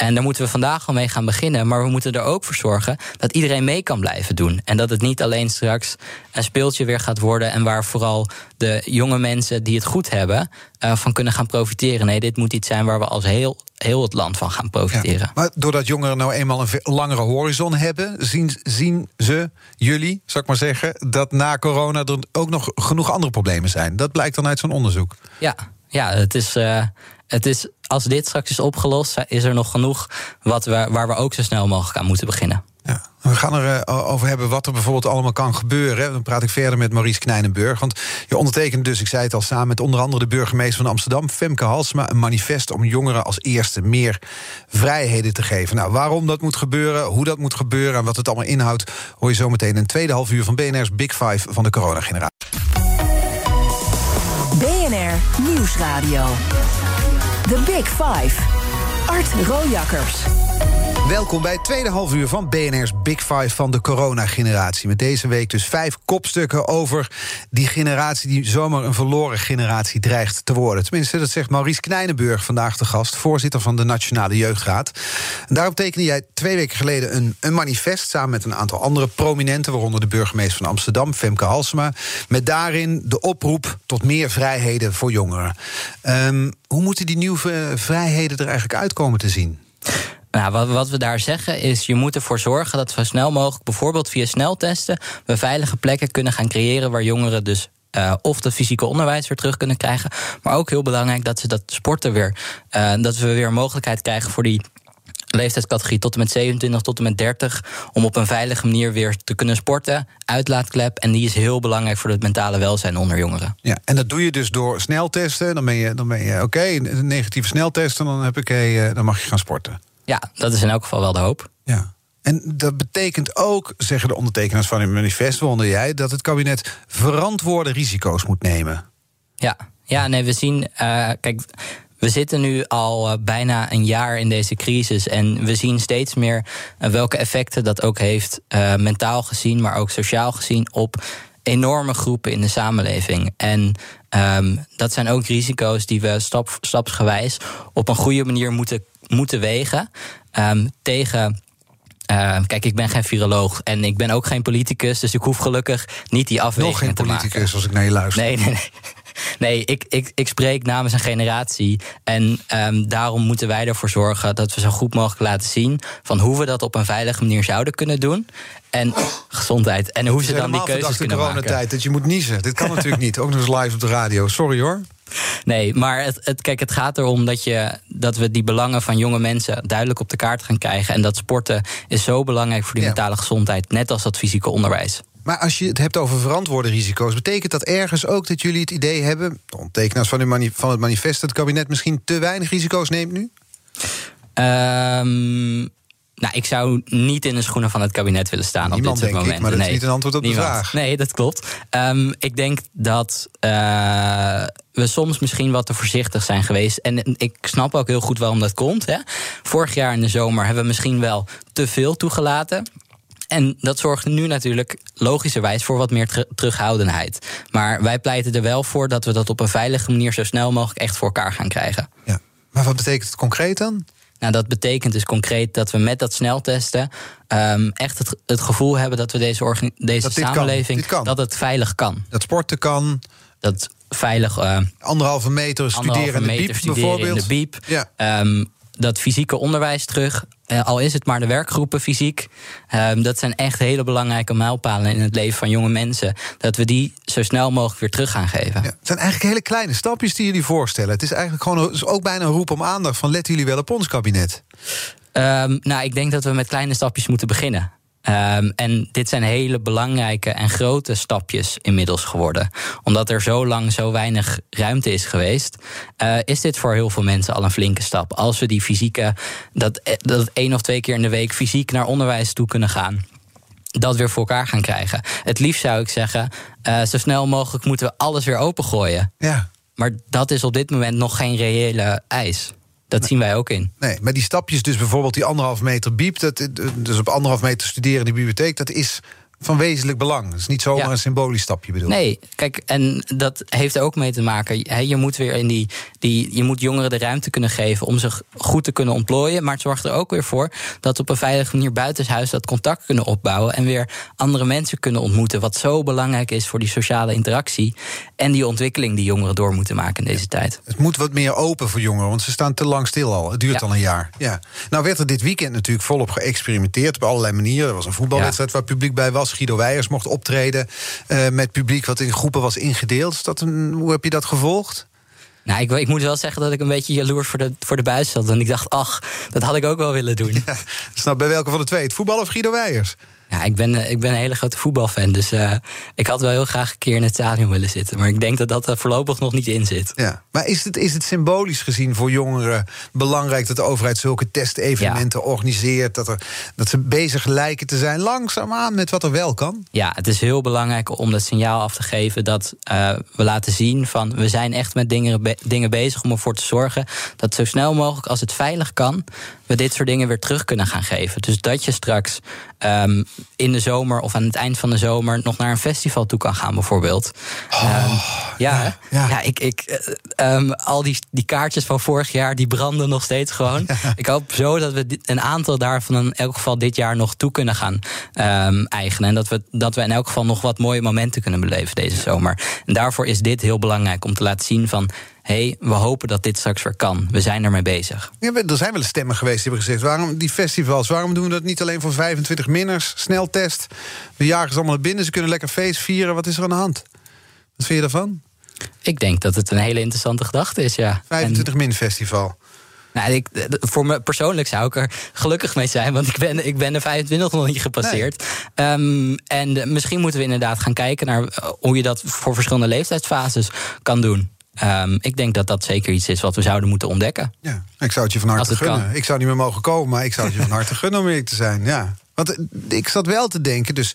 En daar moeten we vandaag al mee gaan beginnen. Maar we moeten er ook voor zorgen dat iedereen mee kan blijven doen. En dat het niet alleen straks een speeltje weer gaat worden. En waar vooral de jonge mensen die het goed hebben eh, van kunnen gaan profiteren. Nee, dit moet iets zijn waar we als heel, heel het land van gaan profiteren. Maar doordat jongeren nou eenmaal een langere horizon hebben... zien, zien ze, jullie, zou ik maar zeggen... dat na corona er ook nog genoeg andere problemen zijn. Dat blijkt dan uit zo'n onderzoek. Ja, ja het, is, eh, het is. Als dit straks is opgelost, is er nog genoeg wat waar we ook zo snel mogelijk aan moeten beginnen. Ja. We gaan er eh, over hebben wat er bijvoorbeeld allemaal kan gebeuren. Dan praat ik verder met Maurice Knijnenburg. Want je ondertekent dus, ik zei het al, samen met onder andere de burgemeester van Amsterdam, Femke Halsema, een manifest om jongeren als eerste meer vrijheden te geven. Nou, waarom dat moet gebeuren, hoe dat moet gebeuren en wat het allemaal inhoudt, hoor je zometeen een tweede half uur van BNR's Big Five van de coronageneratie. Nieuwsradio. The Big Five. Art Rojakkers. Welkom bij het tweede half uur van BNR's Big Five van de coronageneratie. Met deze week dus vijf kopstukken over die generatie die zomaar een verloren generatie dreigt te worden. Tenminste, dat zegt Maurice Knijnenburg vandaag de gast, voorzitter van de Nationale Jeugdraad. Daarop tekende jij twee weken geleden een, een manifest samen met een aantal andere prominenten, waaronder de burgemeester van Amsterdam, Femke Halsema, met daarin de oproep tot meer vrijheden voor jongeren. Ehm, hoe moeten die nieuwe vrijheden er eigenlijk uitkomen te zien? Nou, wat, wat, we daar zeggen is, je moet ervoor zorgen dat we zo snel mogelijk, bijvoorbeeld via sneltesten, we veilige plekken kunnen gaan creëren waar jongeren dus uh, of dat fysieke onderwijs weer terug kunnen krijgen. Maar ook heel belangrijk dat ze dat sporten weer, uh, dat we weer een mogelijkheid krijgen voor die leeftijdscategorie tot en met 27 tot en met 30 om op een veilige manier weer te kunnen sporten. Uitlaatklep. En die is heel belangrijk voor het mentale welzijn onder jongeren. Ja, en dat doe je dus door sneltesten. Dan ben je, dan ben je oké, okay, negatieve sneltest en dan, heb ik, uh, dan mag je gaan sporten. Ja, dat is in elk geval wel de hoop. Ja. En dat betekent ook, zeggen de ondertekenaars van het manifest, wonder jij, dat het kabinet verantwoorde risico's moet nemen. Ja, ja nee, we zien. Uh, kijk, we zitten nu al uh, bijna een jaar in deze crisis. En we zien steeds meer uh, welke effecten dat ook heeft, mentaal gezien, maar ook sociaal gezien, op enorme groepen in de samenleving. En um, dat zijn ook risico's die we stap, stapsgewijs op een goede manier moeten, moeten wegen. Um, tegen uh, kijk, ik ben geen viroloog en ik ben ook geen politicus, dus ik hoef gelukkig niet die afweging te maken. Nog geen politicus als ik naar je luister. Nee, nee, nee. Nee, ik, ik, ik spreek namens een generatie. En um, daarom moeten wij ervoor zorgen dat we zo goed mogelijk laten zien van hoe we dat op een veilige manier zouden kunnen doen. En gezondheid. En hoe ze dan die keuzes kunnen maken. de coronatijd dat je moet niezen. Dit kan natuurlijk niet. Ook nog eens live op de radio. Sorry hoor. Nee, maar het, het, kijk, het gaat erom dat, je, dat we die belangen van jonge mensen duidelijk op de kaart gaan krijgen. En dat sporten is zo belangrijk voor die mentale gezondheid, net als dat fysieke onderwijs. Maar als je het hebt over verantwoorde risico's, betekent dat ergens ook dat jullie het idee hebben, de ondertekenaars van, van het manifest, dat het kabinet misschien te weinig risico's neemt nu? Um, nou, ik zou niet in de schoenen van het kabinet willen staan Niemand, op dit moment. moment. maar dat is niet een antwoord op Niemand. de vraag. Nee, dat klopt. Um, ik denk dat uh, we soms misschien wat te voorzichtig zijn geweest. En ik snap ook heel goed waarom dat komt. Hè. Vorig jaar in de zomer hebben we misschien wel te veel toegelaten. En dat zorgt nu natuurlijk logischerwijs voor wat meer terughoudendheid. Maar wij pleiten er wel voor dat we dat op een veilige manier zo snel mogelijk echt voor elkaar gaan krijgen. Ja. Maar wat betekent het concreet dan? Nou, dat betekent dus concreet dat we met dat sneltesten um, echt het, het, gevoel hebben dat we deze, deze dat samenleving kan. dat het veilig kan. Dat sporten kan. Dat veilig. Uh, anderhalve meter studeren in de biep, bijvoorbeeld. In de biep. Ja. Um, dat fysieke onderwijs terug. Uh, al is het maar de werkgroepen fysiek. Um, dat zijn echt hele belangrijke mijlpalen in het leven van jonge mensen. Dat we die zo snel mogelijk weer terug gaan geven. Ja, het zijn eigenlijk hele kleine stapjes die jullie voorstellen. Het is eigenlijk gewoon is ook bijna een roep om aandacht van letten jullie wel op ons kabinet. Um, nou, ik denk dat we met kleine stapjes moeten beginnen. Um, en dit zijn hele belangrijke en grote stapjes inmiddels geworden. Omdat er zo lang zo weinig ruimte is geweest, uh, is dit voor heel veel mensen al een flinke stap. Als we die fysieke, dat, dat één of twee keer in de week fysiek naar onderwijs toe kunnen gaan dat weer voor elkaar gaan krijgen. Het liefst zou ik zeggen, uh, zo snel mogelijk moeten we alles weer opengooien. Ja. Maar dat is op dit moment nog geen reële eis. Dat zien wij ook in. Nee, maar die stapjes, dus bijvoorbeeld die anderhalf meter biep, dat, dus op anderhalf meter studeren in de bibliotheek, dat is van wezenlijk belang. Dat is niet zomaar ja. een symbolisch stapje bedoel. Nee, kijk, en dat heeft er ook mee te maken. je moet weer in die, die. Je moet jongeren de ruimte kunnen geven om zich goed te kunnen ontplooien. Maar het zorgt er ook weer voor dat op een veilige manier buitenshuis dat contact kunnen opbouwen. En weer andere mensen kunnen ontmoeten. Wat zo belangrijk is voor die sociale interactie. En die ontwikkeling die jongeren door moeten maken in deze tijd. Het moet wat meer open voor jongeren, want ze staan te lang stil al. Het duurt ja. al een jaar. Ja. Nou werd er dit weekend natuurlijk volop geëxperimenteerd op allerlei manieren. Er was een voetbalwedstrijd ja. waar publiek bij was. Guido Weijers mocht optreden uh, met publiek wat in groepen was ingedeeld. Is dat een, hoe heb je dat gevolgd? Nou, ik, ik, moet wel zeggen dat ik een beetje jaloers voor de, voor de buis zat. En ik dacht, ach, dat had ik ook wel willen doen. Ja, snap, bij welke van de twee? Het voetbal of Guido Weijers? Ja, ik ben, ik ben een hele grote voetbalfan. Dus uh, ik had wel heel graag een keer in het stadion willen zitten. Maar ik denk dat dat er voorlopig nog niet in zit. Ja. Maar is het, is het symbolisch gezien voor jongeren belangrijk dat de overheid zulke testevenementen ja. organiseert? Dat, er, dat ze bezig lijken te zijn langzaamaan met wat er wel kan? Ja, het is heel belangrijk om dat signaal af te geven dat uh, we laten zien van we zijn echt met dingen, be dingen bezig om ervoor te zorgen dat zo snel mogelijk als het veilig kan, we dit soort dingen weer terug kunnen gaan geven. Dus dat je straks um, in de zomer of aan het eind van de zomer nog naar een festival toe kan gaan, bijvoorbeeld. Oh, um, ja, ja, ja. ja, ik, ik, um, al die, die kaartjes van vorig jaar, die branden nog steeds gewoon. Ja. Ik hoop zo dat we dit, een aantal daarvan in elk geval dit jaar nog toe kunnen gaan eigenen. En dat we, dat we in elk geval nog wat mooie momenten kunnen beleven deze zomer. En daarvoor is dit heel belangrijk om te laten zien van hey, we hopen dat dit straks weer kan. We zijn ermee bezig. Ja, er zijn wel stemmen geweest die hebben gezegd... waarom die festivals, waarom doen we dat niet alleen voor 25 minners? Sneltest, we jagen ze allemaal naar binnen, ze kunnen lekker feest vieren. Wat is er aan de hand? Wat vind je daarvan? Ik denk dat het een hele interessante gedachte is, ja. 25 min festival. Nou, ik, voor me persoonlijk zou ik er gelukkig mee zijn, want ik ben, ik ben de 25 nog niet gepasseerd. Ehm, en misschien moeten we inderdaad gaan kijken naar eh, hoe je dat voor verschillende leeftijdsfases kan doen. Ehm, ik denk dat dat zeker iets is wat we zouden moeten ontdekken. Ja, ik zou het je van harte gunnen. Kan. Ik zou niet meer mogen komen, maar ik zou het je van harte gunnen om eerlijk te zijn. Ja. Want eh, ik zat wel te denken, dus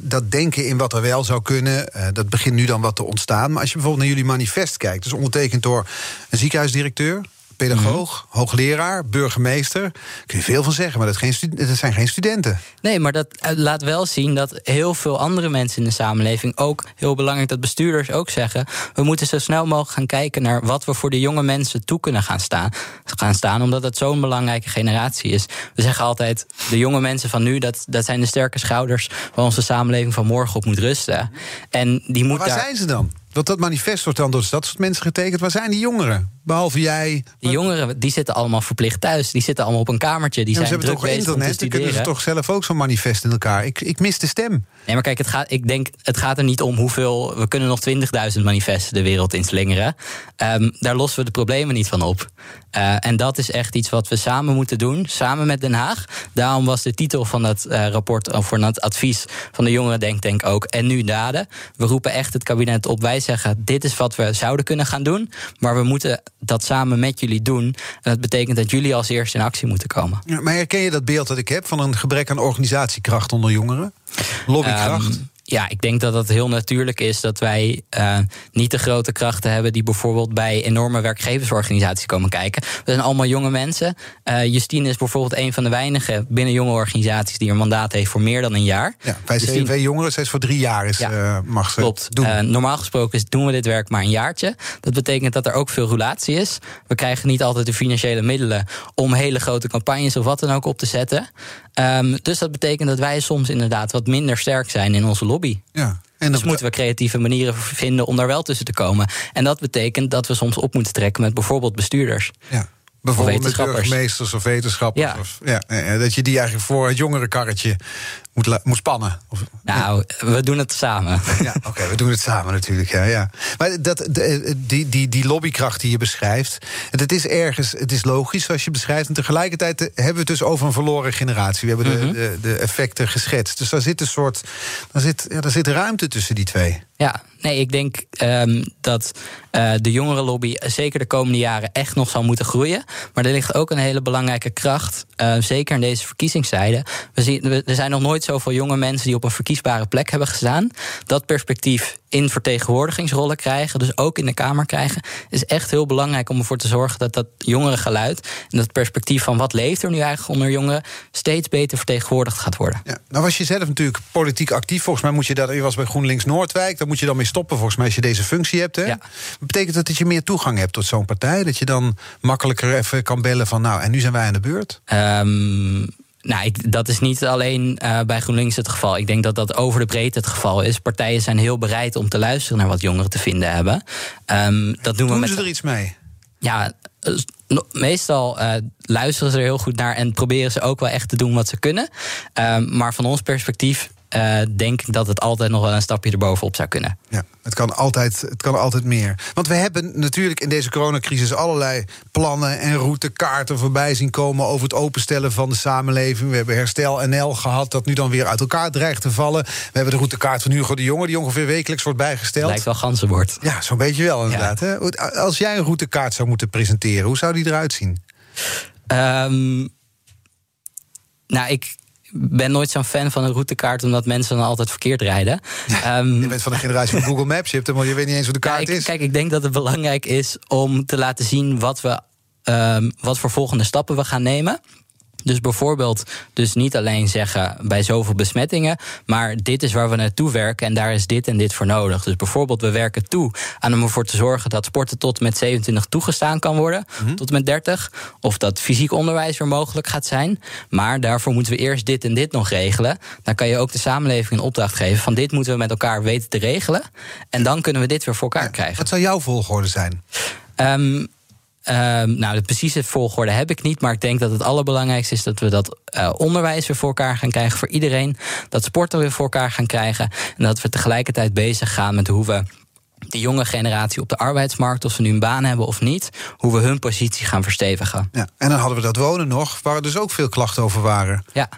dat denken in wat er wel zou kunnen, eh, dat begint nu dan wat te ontstaan. Maar als je bijvoorbeeld naar jullie manifest kijkt, dus ondertekend door een ziekenhuisdirecteur, pedagoog, mhm. hoogleraar, burgemeester. kun je veel van zeggen, maar dat, geen dat zijn geen studenten. Nee, maar dat eh, laat wel zien dat heel veel andere mensen in de samenleving ook heel belangrijk dat bestuurders ook zeggen: we moeten zo snel mogelijk gaan kijken naar wat we voor de jonge mensen toe kunnen gaan staan. Gaan staan omdat het zo'n belangrijke generatie is. We zeggen altijd: de jonge mensen van nu, dat, dat zijn de sterke schouders waar onze samenleving van morgen op moet rusten. En die moet waar zijn ze dan? Want dat manifest wordt dan door dat soort mensen getekend. Waar zijn die jongeren? Behalve jij. Die jongeren die zitten allemaal verplicht thuis. Die zitten allemaal op een kamertje. Die zijn ze hebben toch internet. Dan kunnen ze toch zelf ook zo'n manifest in elkaar. Ik, ik mis de stem. Nee, maar kijk, het gaat, ik denk, het gaat er niet om hoeveel. We kunnen nog 20.000 manifesten de wereld in slingeren. Um, daar lossen we de problemen niet van op. Uh, en dat is echt iets wat we samen moeten doen, samen met Den Haag. Daarom was de titel van dat uh, rapport, of voor het advies van de Jongeren Denktank ook. En nu daden. We roepen echt het kabinet op. Wij zeggen: dit is wat we zouden kunnen gaan doen. Maar we moeten dat samen met jullie doen. En dat betekent dat jullie als eerste in actie moeten komen. Ja, maar herken je dat beeld dat ik heb van een gebrek aan organisatiekracht onder jongeren? Lobbykracht? Um, ja, ik denk dat het heel natuurlijk is dat wij uh, niet de grote krachten hebben die bijvoorbeeld bij enorme werkgeversorganisaties komen kijken. We zijn allemaal jonge mensen. Uh, Justine is bijvoorbeeld een van de weinige binnen jonge organisaties die een mandaat heeft voor meer dan een jaar. Ja, wij zijn twee jongeren, steeds voor drie jaar is, ja, uh, mag ze klopt. doen. normaal gesproken doen we dit werk maar een jaartje. Dat betekent dat er ook veel roulatie is. We krijgen niet altijd de financiële middelen om hele grote campagnes of wat dan ook op te zetten. Um, dus dat betekent dat wij soms inderdaad wat minder sterk zijn in onze Ja. En dus moeten we creatieve manieren vinden om daar wel tussen te komen. En dat betekent dat we soms op moeten trekken met bijvoorbeeld bestuurders. Ja. Bijvoorbeeld met burgemeesters of wetenschappers. Ja. Of, ja, dat je die eigenlijk voor het jongerenkarretje moet, moet spannen. Of, nou, we doen het samen. Ja, oké, we doen het samen natuurlijk. Ja, ja. Maar dat, die, die, die lobbykracht die je beschrijft, het is ergens, het is logisch zoals je beschrijft. En tegelijkertijd hebben we het dus over een verloren generatie. We hebben de, mhm. de, de, effecten geschetst. Dus daar zit een soort, daar zit, ja, daar zit ruimte tussen die twee. Ja, nee, ik denk um, dat uh, de jongerenlobby zeker de komende jaren echt nog zal moeten groeien. Maar er ligt ook een hele belangrijke kracht, uh, zeker in deze verkiezingstijden. We zien, we, er zijn nog nooit zoveel jonge mensen die op een verkiesbare plek hebben gestaan. Dat perspectief in vertegenwoordigingsrollen krijgen, dus ook in de Kamer krijgen, is echt heel belangrijk om ervoor te zorgen dat dat jongerengeluid en dat perspectief van wat leeft er nu eigenlijk onder jongeren steeds beter vertegenwoordigd gaat worden. Ja, nou was je zelf natuurlijk politiek actief. Volgens mij moet je dat. Je was bij GroenLinks Noordwijk. Daar moet je dan mee stoppen. Volgens mij als je deze functie hebt. Hè? Ja. Betekent dat dat je meer toegang hebt tot zo'n partij? Dat je dan makkelijker even kan bellen van nou en nu zijn wij aan de beurt? Um, nou, ik, dat is niet alleen uh, bij GroenLinks het geval. Ik denk dat dat over de breedte het geval is. Partijen zijn heel bereid om te luisteren naar wat jongeren te vinden hebben. Um, dat doen, doen we met. ze er iets mee? Ja, eh, meestal uh, luisteren ze er heel goed naar en proberen ze ook wel echt te doen wat ze kunnen. Um, maar van ons perspectief uh, denk dat het altijd nog wel een stapje erbovenop zou kunnen. Ja, het kan, altijd, het kan altijd meer. Want we hebben natuurlijk in deze coronacrisis allerlei plannen en routekaarten voorbij zien komen over het openstellen van de samenleving. We hebben Herstel NL gehad, dat nu dan weer uit elkaar dreigt te vallen. We hebben de routekaart van Hugo de Jonge, die ongeveer wekelijks wordt bijgesteld. Lijkt wel ganzenbord. Ja, zo'n beetje wel inderdaad. Hè? Als jij een routekaart zou moeten presenteren, hoe zou die eruit zien? Um, nou, ik ben nooit zo'n fan van een routekaart, omdat mensen dan altijd verkeerd rijden. um, je bent van de generatie van Google Maps, je, hebt hem, je weet niet eens hoe de kaart kijk, is. Kijk, ik denk dat het belangrijk is om te laten zien wat we. Um, wat voor volgende stappen we gaan nemen. Dus bijvoorbeeld, dus niet alleen zeggen bij zoveel besmettingen, maar dit is waar we naartoe werken en daar is dit en dit voor nodig. Dus bijvoorbeeld, we werken toe aan om ervoor te zorgen dat sporten tot met 27 toegestaan kan worden, mm -hmm. tot met 30. Of dat fysiek onderwijs weer mogelijk gaat zijn. Maar daarvoor moeten we eerst dit en dit nog regelen. Dan kan je ook de samenleving een opdracht geven van dit moeten we met elkaar weten te regelen. En dan kunnen we dit weer voor elkaar krijgen. Wat zou jouw volgorde zijn? Um, nou, de precieze volgorde heb ik niet. Maar ik denk dat het allerbelangrijkste is dat we dat uh, onderwijs weer voor elkaar gaan krijgen voor iedereen. Dat sporten weer voor elkaar gaan krijgen. En dat we tegelijkertijd bezig gaan met hoe we de jonge generatie op de arbeidsmarkt, of ze nu een baan hebben of niet, hoe we hun positie gaan verstevigen. Ja, en dan hadden we dat wonen nog, waar er dus ook veel klachten over waren. Ja.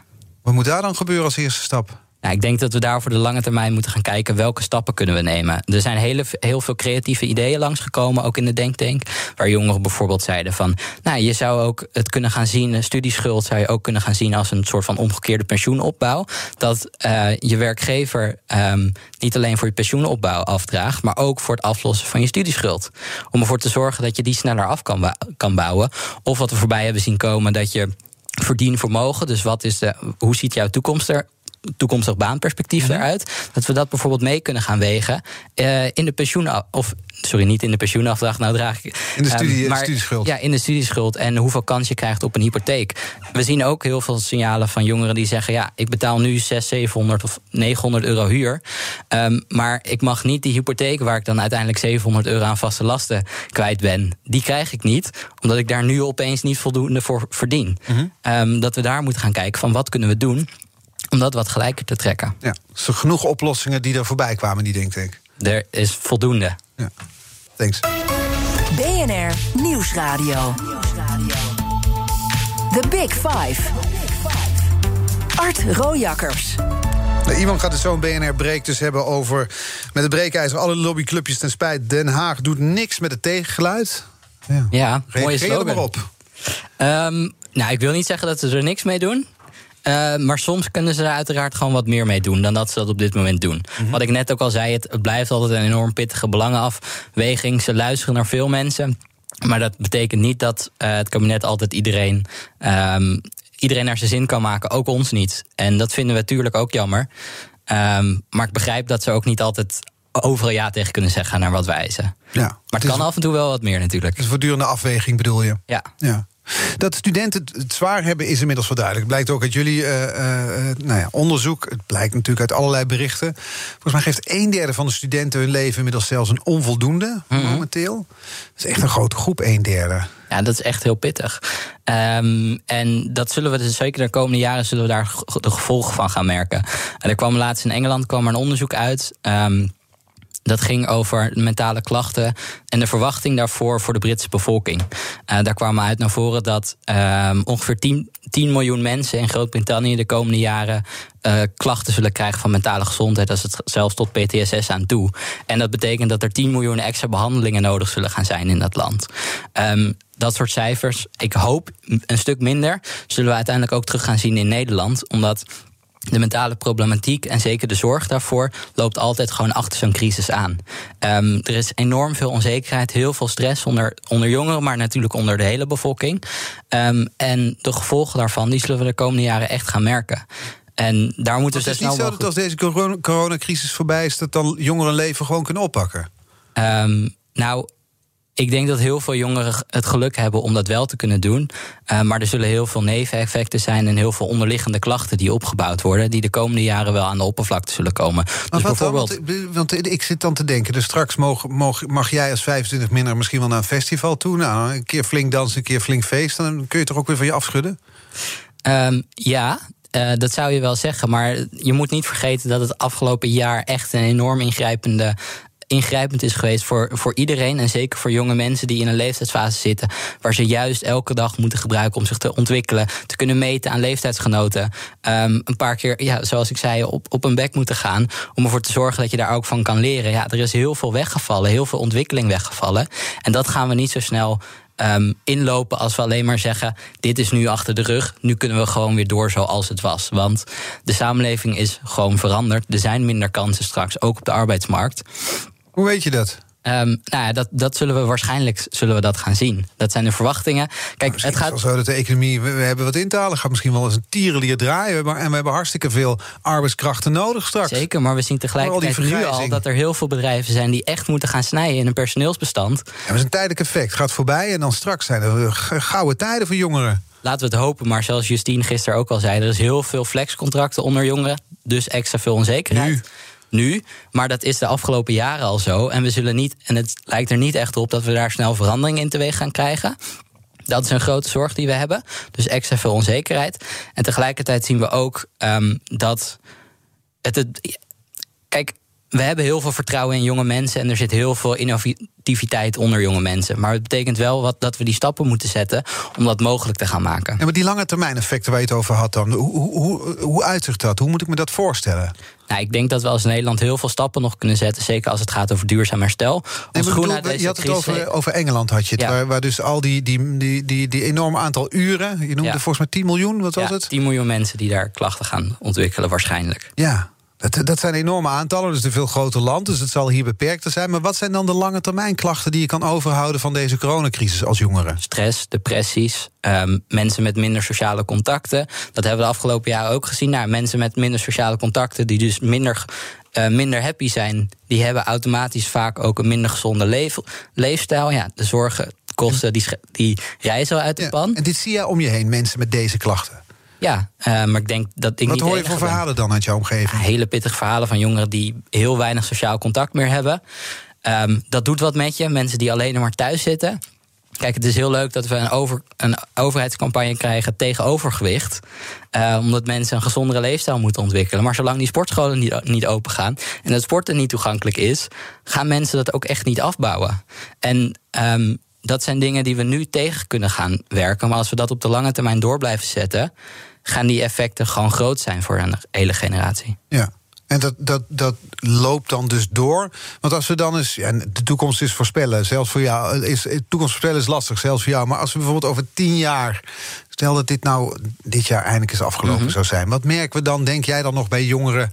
Wat moet daar dan gebeuren als eerste stap? Nou, ik denk dat we daar voor de lange termijn moeten gaan kijken welke stappen kunnen we nemen. Er zijn hele, heel veel creatieve ideeën langsgekomen, ook in de Denktank. Waar jongeren bijvoorbeeld zeiden van, nou, je zou ook het kunnen gaan zien, studieschuld zou je ook kunnen gaan zien als een soort van omgekeerde pensioenopbouw. Dat uh, je werkgever um, niet alleen voor je pensioenopbouw afdraagt, maar ook voor het aflossen van je studieschuld. Om ervoor te zorgen dat je die sneller af kan, kan bouwen. Of wat we voorbij hebben zien komen, dat je verdien vermogen. Dus wat is de, hoe ziet jouw toekomst er toekomstig baanperspectief mm eruit. Dat we dat bijvoorbeeld mee kunnen gaan wegen uh, in de pensioen. Of sorry, niet in de pensioenafdracht. Nou draag ik. In de studie, um, maar, studieschuld. Ja, in de studieschuld. En hoeveel kans je krijgt op een hypotheek. We zien ook heel veel signalen van jongeren die zeggen: ja, ik betaal nu 600, 700 of 900 euro huur. Um, maar ik mag niet die hypotheek waar ik dan uiteindelijk 700 euro aan vaste lasten kwijt ben. Die krijg ik niet, omdat ik daar nu opeens niet voldoende voor verdien. Mm -hmm. um, dat we daar moeten gaan kijken van wat kunnen we doen om dat wat gelijker te trekken. Ja, er genoeg oplossingen die er voorbij kwamen, die denk ik. Er is voldoende. Ja, thanks. BNR Nieuwsradio. The Big Five. Art Rojakkers. Nou, iemand gaat het zo een BNR-break dus hebben over... met het breekijzer alle lobbyclubjes ten spijt. Den Haag doet niks met het tegengeluid. Ja, ja mooie slogan. er maar op. Um, nou, ik wil niet zeggen dat ze er niks mee doen. Uh, maar soms kunnen ze er uiteraard gewoon wat meer mee doen dan dat ze dat op dit moment doen. Mm-hmm. Wat ik net ook al zei, het, het blijft altijd een enorm pittige belangenafweging. Ze luisteren naar veel mensen. Maar dat betekent niet dat uh, het kabinet altijd iedereen, um, iedereen naar zijn zin kan maken, ook ons niet. En dat vinden we natuurlijk ook jammer. Um, maar ik begrijp dat ze ook niet altijd overal ja tegen kunnen zeggen naar wat wijzen. Ja, maar het, het kan af en toe wel wat meer natuurlijk. Het is een voortdurende afweging bedoel je? Ja. ja. Dat studenten het zwaar hebben is inmiddels wel duidelijk. Het blijkt ook uit jullie uh, uh, nou ja, onderzoek. Het blijkt natuurlijk uit allerlei berichten. Volgens mij geeft een derde van de studenten hun leven inmiddels zelfs een onvoldoende mm -hmm. momenteel. Dat is echt een grote groep, een derde. Ja, dat is echt heel pittig. Um, en dat zullen we dus zeker de komende jaren zullen we daar de gevolgen van gaan merken. En er kwam laatst in Engeland kwam er een onderzoek uit. Um, dat ging over mentale klachten en de verwachting daarvoor voor de Britse bevolking. Uh, daar kwam uit naar voren dat uh, ongeveer 10, 10 miljoen mensen in Groot-Brittannië de komende jaren uh, klachten zullen krijgen van mentale gezondheid. Dat het zelfs tot PTSS aan toe. En dat betekent dat er 10 miljoen extra behandelingen nodig zullen gaan zijn in dat land. Um, dat soort cijfers, ik hoop een stuk minder, zullen we uiteindelijk ook terug gaan zien in Nederland. Omdat de mentale problematiek en zeker de zorg daarvoor loopt altijd gewoon achter zo'n crisis aan. Um, er is enorm veel onzekerheid, heel veel stress onder, onder jongeren, maar natuurlijk onder de hele bevolking. Um, en de gevolgen daarvan die zullen we de komende jaren echt gaan merken. En daar moeten we Het is niet zo dat als deze coronacrisis voorbij is, dat dan jongeren leven gewoon kunnen oppakken. Um, nou, ik denk dat heel veel jongeren het geluk hebben om dat wel te kunnen doen. Uh, maar er zullen heel veel neveneffecten zijn en heel veel onderliggende klachten die opgebouwd worden, die de komende jaren wel aan de oppervlakte zullen komen. Maar dus bijvoorbeeld. Want, want, ik zit dan te denken, dus straks mag, mag, mag jij als 25 minder misschien wel naar een festival toe. Nou, een keer flink dansen, een keer flink feesten. Dan kun je toch ook weer van je afschudden? Um, ja, uh, dat zou je wel zeggen, maar je moet niet vergeten dat het afgelopen jaar echt een enorm ingrijpende ingrijpend is geweest voor, voor iedereen. En zeker voor jonge mensen die in een leeftijdsfase zitten. Waar ze juist elke dag moeten gebruiken om zich te ontwikkelen. Te kunnen meten aan leeftijdsgenoten. Um, een paar keer, ja, zoals ik zei, op, op een bek moeten gaan. Om ervoor te zorgen dat je daar ook van kan leren. Ja, er is heel veel weggevallen. Heel veel ontwikkeling weggevallen. En dat gaan we niet zo snel um, inlopen als we alleen maar zeggen: dit is nu achter de rug, nu kunnen we gewoon weer door zoals het was. Want de samenleving is gewoon veranderd. Er zijn minder kansen straks, ook op de arbeidsmarkt. Hoe weet je dat? Um, nou ja, dat, dat zullen we waarschijnlijk zullen we dat gaan zien. Dat zijn de verwachtingen. Kijk, het gaat. Het zo dat de economie, we, hebben wat in te halen. Gaat misschien wel eens een tierenlier draaien. Hebben, en we hebben hartstikke veel arbeidskrachten nodig straks. Zeker, maar we zien tegelijkertijd nu al dat er heel veel bedrijven zijn die echt moeten gaan snijden in een personeelsbestand. Ja, dat is een tijdelijk effect. Gaat voorbij en dan straks zijn er gouden tijden voor jongeren. Laten we het hopen, maar zoals Justine gisteren ook al zei, er is heel veel flexcontracten onder jongeren. Dus extra veel onzekerheid. Nu. Nu, maar dat is de afgelopen jaren al zo. En we zullen niet, en het lijkt er niet echt op dat we daar snel verandering in teweeg gaan krijgen. Dat is een grote zorg die we hebben. Dus extra veel onzekerheid. En tegelijkertijd zien we ook ehm, dat het, het. Kijk, we hebben heel veel vertrouwen in jonge mensen en er zit heel veel innovativiteit onder jonge mensen. Maar het betekent wel wat, dat we die stappen moeten zetten om dat mogelijk te gaan maken. Ja, maar die lange termijn effecten waar je het over had dan, hoe, hoe, hoe uitzicht dat? Hoe moet ik me dat voorstellen? Nou, ik denk dat we als Nederland heel veel stappen nog kunnen zetten. Zeker als het gaat over duurzaam herstel. Nee, bedoel, je had het over, over Engeland, had je het, waar, waar, dus al die, die, die, die, die enorme aantal uren. Je noemde volgens mij 10 miljoen, wat was het? 10 miljoen mensen die daar klachten gaan ontwikkelen, waarschijnlijk. Ja, dat, dat zijn enorme aantallen, dus een veel groter land, dus het zal hier beperkter zijn. Maar wat zijn dan de lange termijn klachten die je kan overhouden van deze coronacrisis als jongeren? Stress, depressies, um, mensen met minder sociale contacten. Dat hebben we de afgelopen jaren ook gezien. Nou, mensen met minder sociale contacten, die dus minder uh, minder happy zijn, die hebben automatisch vaak ook een minder gezonde leef, leefstijl. Ja, de zorgen, kosten, die, die reizen uit de ja, pan. En dit zie je om je heen, mensen met deze klachten? Ja, uh, maar ik denk dat ik Wat hoor je voor verhalen dan uit jouw omgeving? Hele pittige verhalen van jongeren die heel weinig sociaal contact meer hebben. Um, dat doet wat met je. Mensen die alleen maar thuis zitten. Kijk, het is heel leuk dat we een, over, een overheidscampagne krijgen tegen overgewicht. Uh, omdat mensen een gezondere leefstijl moeten ontwikkelen. Maar zolang die sportscholen niet, niet open gaan en het sporten niet toegankelijk is, gaan mensen dat ook echt niet afbouwen. En um, dat zijn dingen die we nu tegen kunnen gaan werken. Maar als we dat op de lange termijn door blijven zetten, gaan die effecten gewoon groot zijn voor een hele generatie. Ja. En dat, dat, dat loopt dan dus door. Want als we dan eens. Ja, de toekomst is voorspellen. Zelfs voor jou. Is, toekomst voorspellen is lastig, zelfs voor jou. Maar als we bijvoorbeeld over tien jaar. Stel dat dit nou dit jaar eindelijk is afgelopen mhm. zou zijn. Wat merken we dan, denk jij dan nog bij jongeren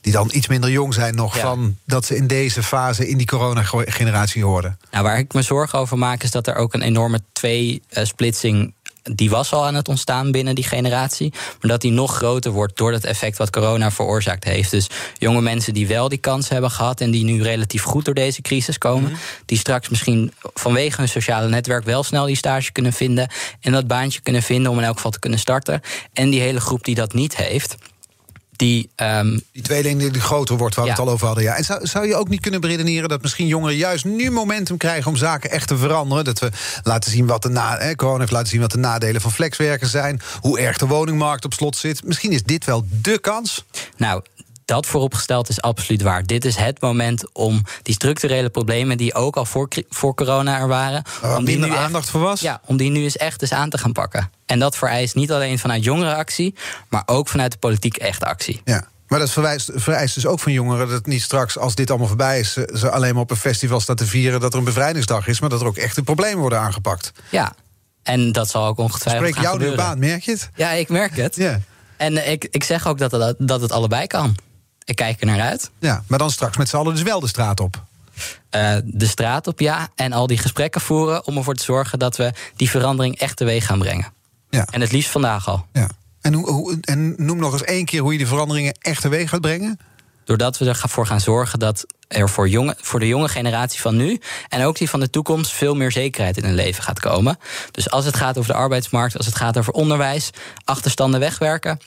die dan iets minder jong zijn nog, van dat ze in deze fase in die corona-generatie hoorden? Nou, waar ik me zorgen over maak, is dat er ook een enorme twee-splitsing. Die was al aan het ontstaan binnen die generatie. Maar dat die nog groter wordt door het effect wat corona veroorzaakt heeft. Dus jonge mensen die wel die kans hebben gehad. en die nu relatief goed door deze crisis komen. Mhm. die straks misschien vanwege hun sociale netwerk wel snel die stage kunnen vinden. en dat baantje kunnen vinden om in elk geval te kunnen starten. En die hele groep die dat niet heeft die, um, die tweeling die groter wordt, waar we het al over hadden. Ja. En zou, zou je ook niet kunnen beredeneren dat misschien jongeren juist nu momentum krijgen om zaken echt te veranderen? Dat we laten zien wat de na, eh, corona heeft laten zien wat de nadelen van flexwerken zijn, hoe erg de woningmarkt op slot zit. Misschien is dit wel de kans. Nou, dat vooropgesteld is absoluut waar. Dit is het moment om die structurele problemen die ook al voor, voor corona er waren, om die nu aandacht echt, voor was. Ja, om die nu eens echt eens aan te gaan pakken. En dat vereist niet alleen vanuit jongerenactie, maar ook vanuit de politiek echt actie. Ja. Maar dat vereist, vereist dus ook van jongeren dat niet straks, als dit allemaal voorbij is, ze alleen maar op een festival staan te vieren dat er een bevrijdingsdag is, maar dat er ook echte problemen worden aangepakt. Ja, en dat zal ook ongetwijfeld. Spreek jou de baan, merk je het? Ja, ik merk het. Ja. En ik, ik zeg ook dat het, dat het allebei kan. Ik kijk er naar uit. Ja, maar dan straks met z'n allen dus wel de straat op. Uh, de straat op, ja. En al die gesprekken voeren om ervoor te zorgen dat we die verandering echt teweeg gaan brengen. Ja. En het liefst vandaag al. Ja. En, hoe, en noem nog eens één keer hoe je die veranderingen echt teweeg gaat brengen. Doordat we ervoor gaan zorgen dat er voor, jonge, voor de jonge generatie van nu en ook die van de toekomst veel meer zekerheid in hun leven gaat komen. Dus als het gaat over de arbeidsmarkt, als het gaat over onderwijs, achterstanden wegwerken,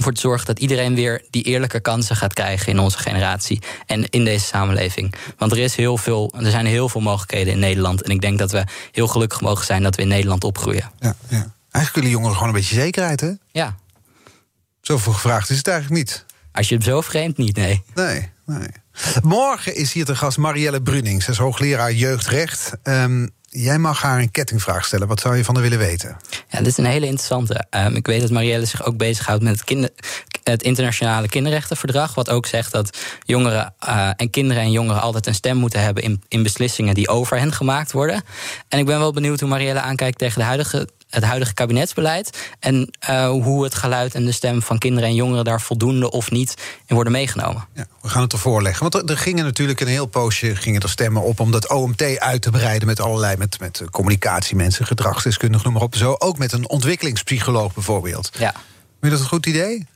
voor te zorgen dat iedereen weer die eerlijke kansen gaat krijgen in onze generatie en in deze samenleving. Want er, is heel veel, er zijn heel veel mogelijkheden in Nederland. En ik denk dat we heel gelukkig mogen zijn dat we in Nederland opgroeien. Ja, ja. Eigenlijk willen jongeren gewoon een beetje zekerheid, hè? Ja. Zoveel gevraagd is het eigenlijk niet. Als je het zo vreemd niet, nee. Nee, nee. Morgen is hier te gast Marielle Bruning. Ze is hoogleraar jeugdrecht. Um, Jij mag haar een kettingvraag stellen. Wat zou je van haar willen weten? Ja, dit is een hele interessante. Um, ik weet dat Marielle zich ook bezighoudt met het, kinder, het internationale kinderrechtenverdrag. Wat ook zegt dat jongeren uh, en kinderen en jongeren altijd een stem moeten hebben in, in beslissingen die over hen gemaakt worden. En ik ben wel benieuwd hoe Marielle aankijkt tegen de huidige het huidige kabinetsbeleid. En uh, hoe het geluid en de stem van kinderen en jongeren daar voldoende of niet in worden meegenomen. Ja, we gaan het ervoor leggen. Want er, gingen natuurlijk een heel poosje gingen er stemmen op om dat OMT uit te breiden met allerlei met, met communicatiemensen, gedragsdeskundigen, noem maar op. Zo. Ook met een ontwikkelingspsycholoog bijvoorbeeld. Ja. Vind je dat een goed idee?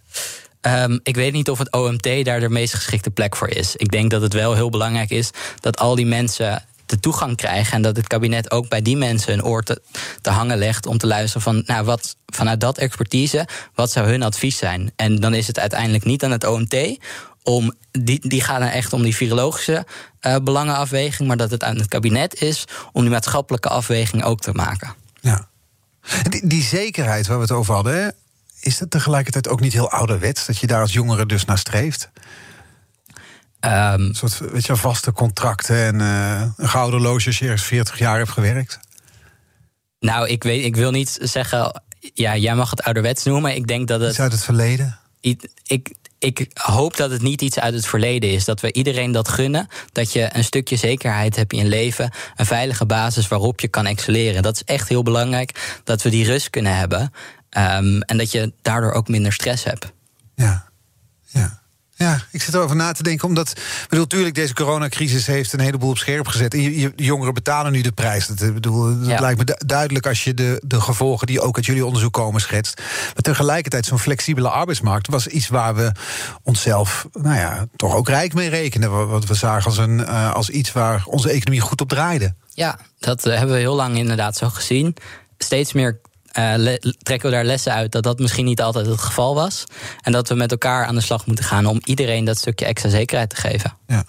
Um, ik weet niet of het OMT daar de meest geschikte plek voor is. Ik denk dat het wel heel belangrijk is dat al die mensen de toegang krijgen. En dat het kabinet ook bij die mensen een oor te, te hangen legt om te luisteren van, nou, wat vanuit dat expertise, wat zou hun advies zijn? En dan is het uiteindelijk niet aan het OMT om, die, die gaan er echt om die virologische uh, belangenafweging, maar dat het aan het kabinet is om die maatschappelijke afweging ook te maken. Ja. Die, die zekerheid waar we het over hadden, is dat tegelijkertijd ook niet heel ouderwets dat je daar als jongere dus naar streeft? Um, een soort weet je, vaste contracten en uh, een gouden loge als je ergens 40 jaar hebt gewerkt? Nou, ik, weet, ik wil niet zeggen. Ja, jij mag het ouderwets noemen, maar ik denk dat het. Is uit het verleden? Ik, ik, ik hoop dat het niet iets uit het verleden is. Dat we iedereen dat gunnen. Dat je een stukje zekerheid hebt in je leven. Een veilige basis waarop je kan excelleren. Dat is echt heel belangrijk. Dat we die rust kunnen hebben. Um, en dat je daardoor ook minder stress hebt. Ja, ja. Ja, ik zit erover na te denken. Omdat, bedoel, natuurlijk, deze coronacrisis heeft een heleboel op scherp gezet. En je, je jongeren betalen nu de prijs. Dat, bedoel, dat lijkt me duidelijk als je de, de gevolgen die ook uit jullie onderzoek komen schetst. Maar tegelijkertijd, zo'n flexibele arbeidsmarkt was iets waar we onszelf, nou ja, toch ook rijk mee rekenen. Wat we zagen als, een, uh, als iets waar onze economie goed op draaide. Ja, dat uh, hebben we heel lang inderdaad zo gezien. Steeds meer trekken we daar lessen uit dat dat misschien niet altijd het geval was. En dat we met elkaar aan de slag moeten gaan om iedereen dat stukje extra zekerheid te geven. Ja.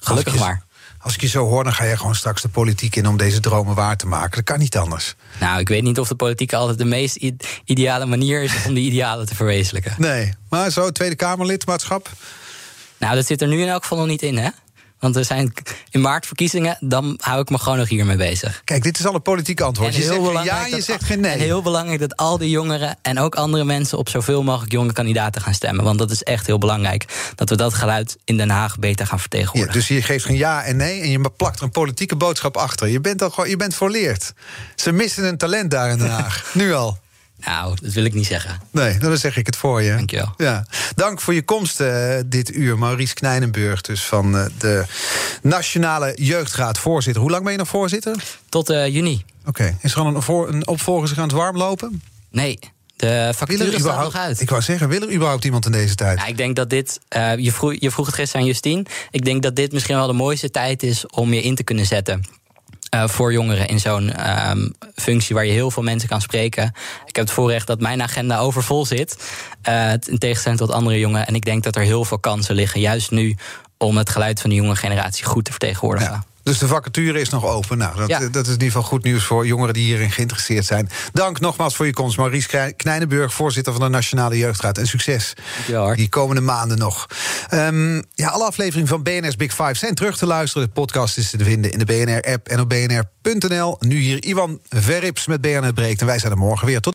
Gelukkig maar. Als ik je zo hoor, dan ga je gewoon straks de politiek in om deze dromen waar te maken. Dat kan niet anders. Nou, ik weet niet of de politiek altijd de meest ideale manier is om die idealen te verwezenlijken. Nee, maar zo Tweede Kamerlidmaatschap? Nou, dat zit er nu in elk geval nog niet in, hè? Want er zijn in maart verkiezingen, dan hou ik me gewoon nog hiermee bezig. Kijk, dit is al een politiek antwoord. je zegt ja, je zegt geen nee. En heel belangrijk dat al die jongeren en ook andere mensen op zoveel mogelijk jonge kandidaten gaan stemmen. Want dat is echt heel belangrijk. Dat we dat geluid in Den Haag beter gaan vertegenwoordigen. Ja, dus je geeft geen ja en nee en je plakt er een politieke boodschap achter. Je bent, al, gewoon, je bent volleerd. Ze missen een talent daar in Den Haag. nu al. Nou, dat wil ik niet zeggen. Nee, nou, dan zeg ik het voor je. Dankjewel. Ja. Dank voor je komst uh, dit uur. Maurice Knijnenburg, dus van uh, de Nationale Jeugdraad, voorzitter. Hoe lang ben je nog voorzitter? Tot uh, juni. Oké. Okay. Is er al een, voor, een opvolger zich aan het warm lopen? Nee. De factuur staat nog uit. Ik wou zeggen, wil er überhaupt iemand in deze tijd? Ja, ik denk dat dit, je, vroeg, je vroeg het gisteren aan Justine... ik denk dat dit misschien wel de mooiste tijd is om je in te kunnen zetten uh, voor jongeren in zo'n um, functie waar je heel veel mensen kan spreken. Ik heb het voorrecht dat mijn agenda overvol zit. Uh, in tegenstelling tot andere jongeren. En ik denk dat er heel veel kansen liggen, juist nu, om het geluid van de jonge generatie goed te vertegenwoordigen. Dus de vacature is nog open. Nou, dat, dat, is in ieder geval goed nieuws voor jongeren die hierin geïnteresseerd zijn. Dank nogmaals voor je komst, Maurice Knijnenburg, voorzitter van de Nationale Jeugdraad. En succes die komende maanden nog. Um, ja, alle afleveringen van BNR's Big Five zijn terug te luisteren. De podcast is te vinden in de BNR-app en op bnr.nl. Nu hier Ivan Verrips met BNR Breekt. En wij zijn er morgen weer. Tot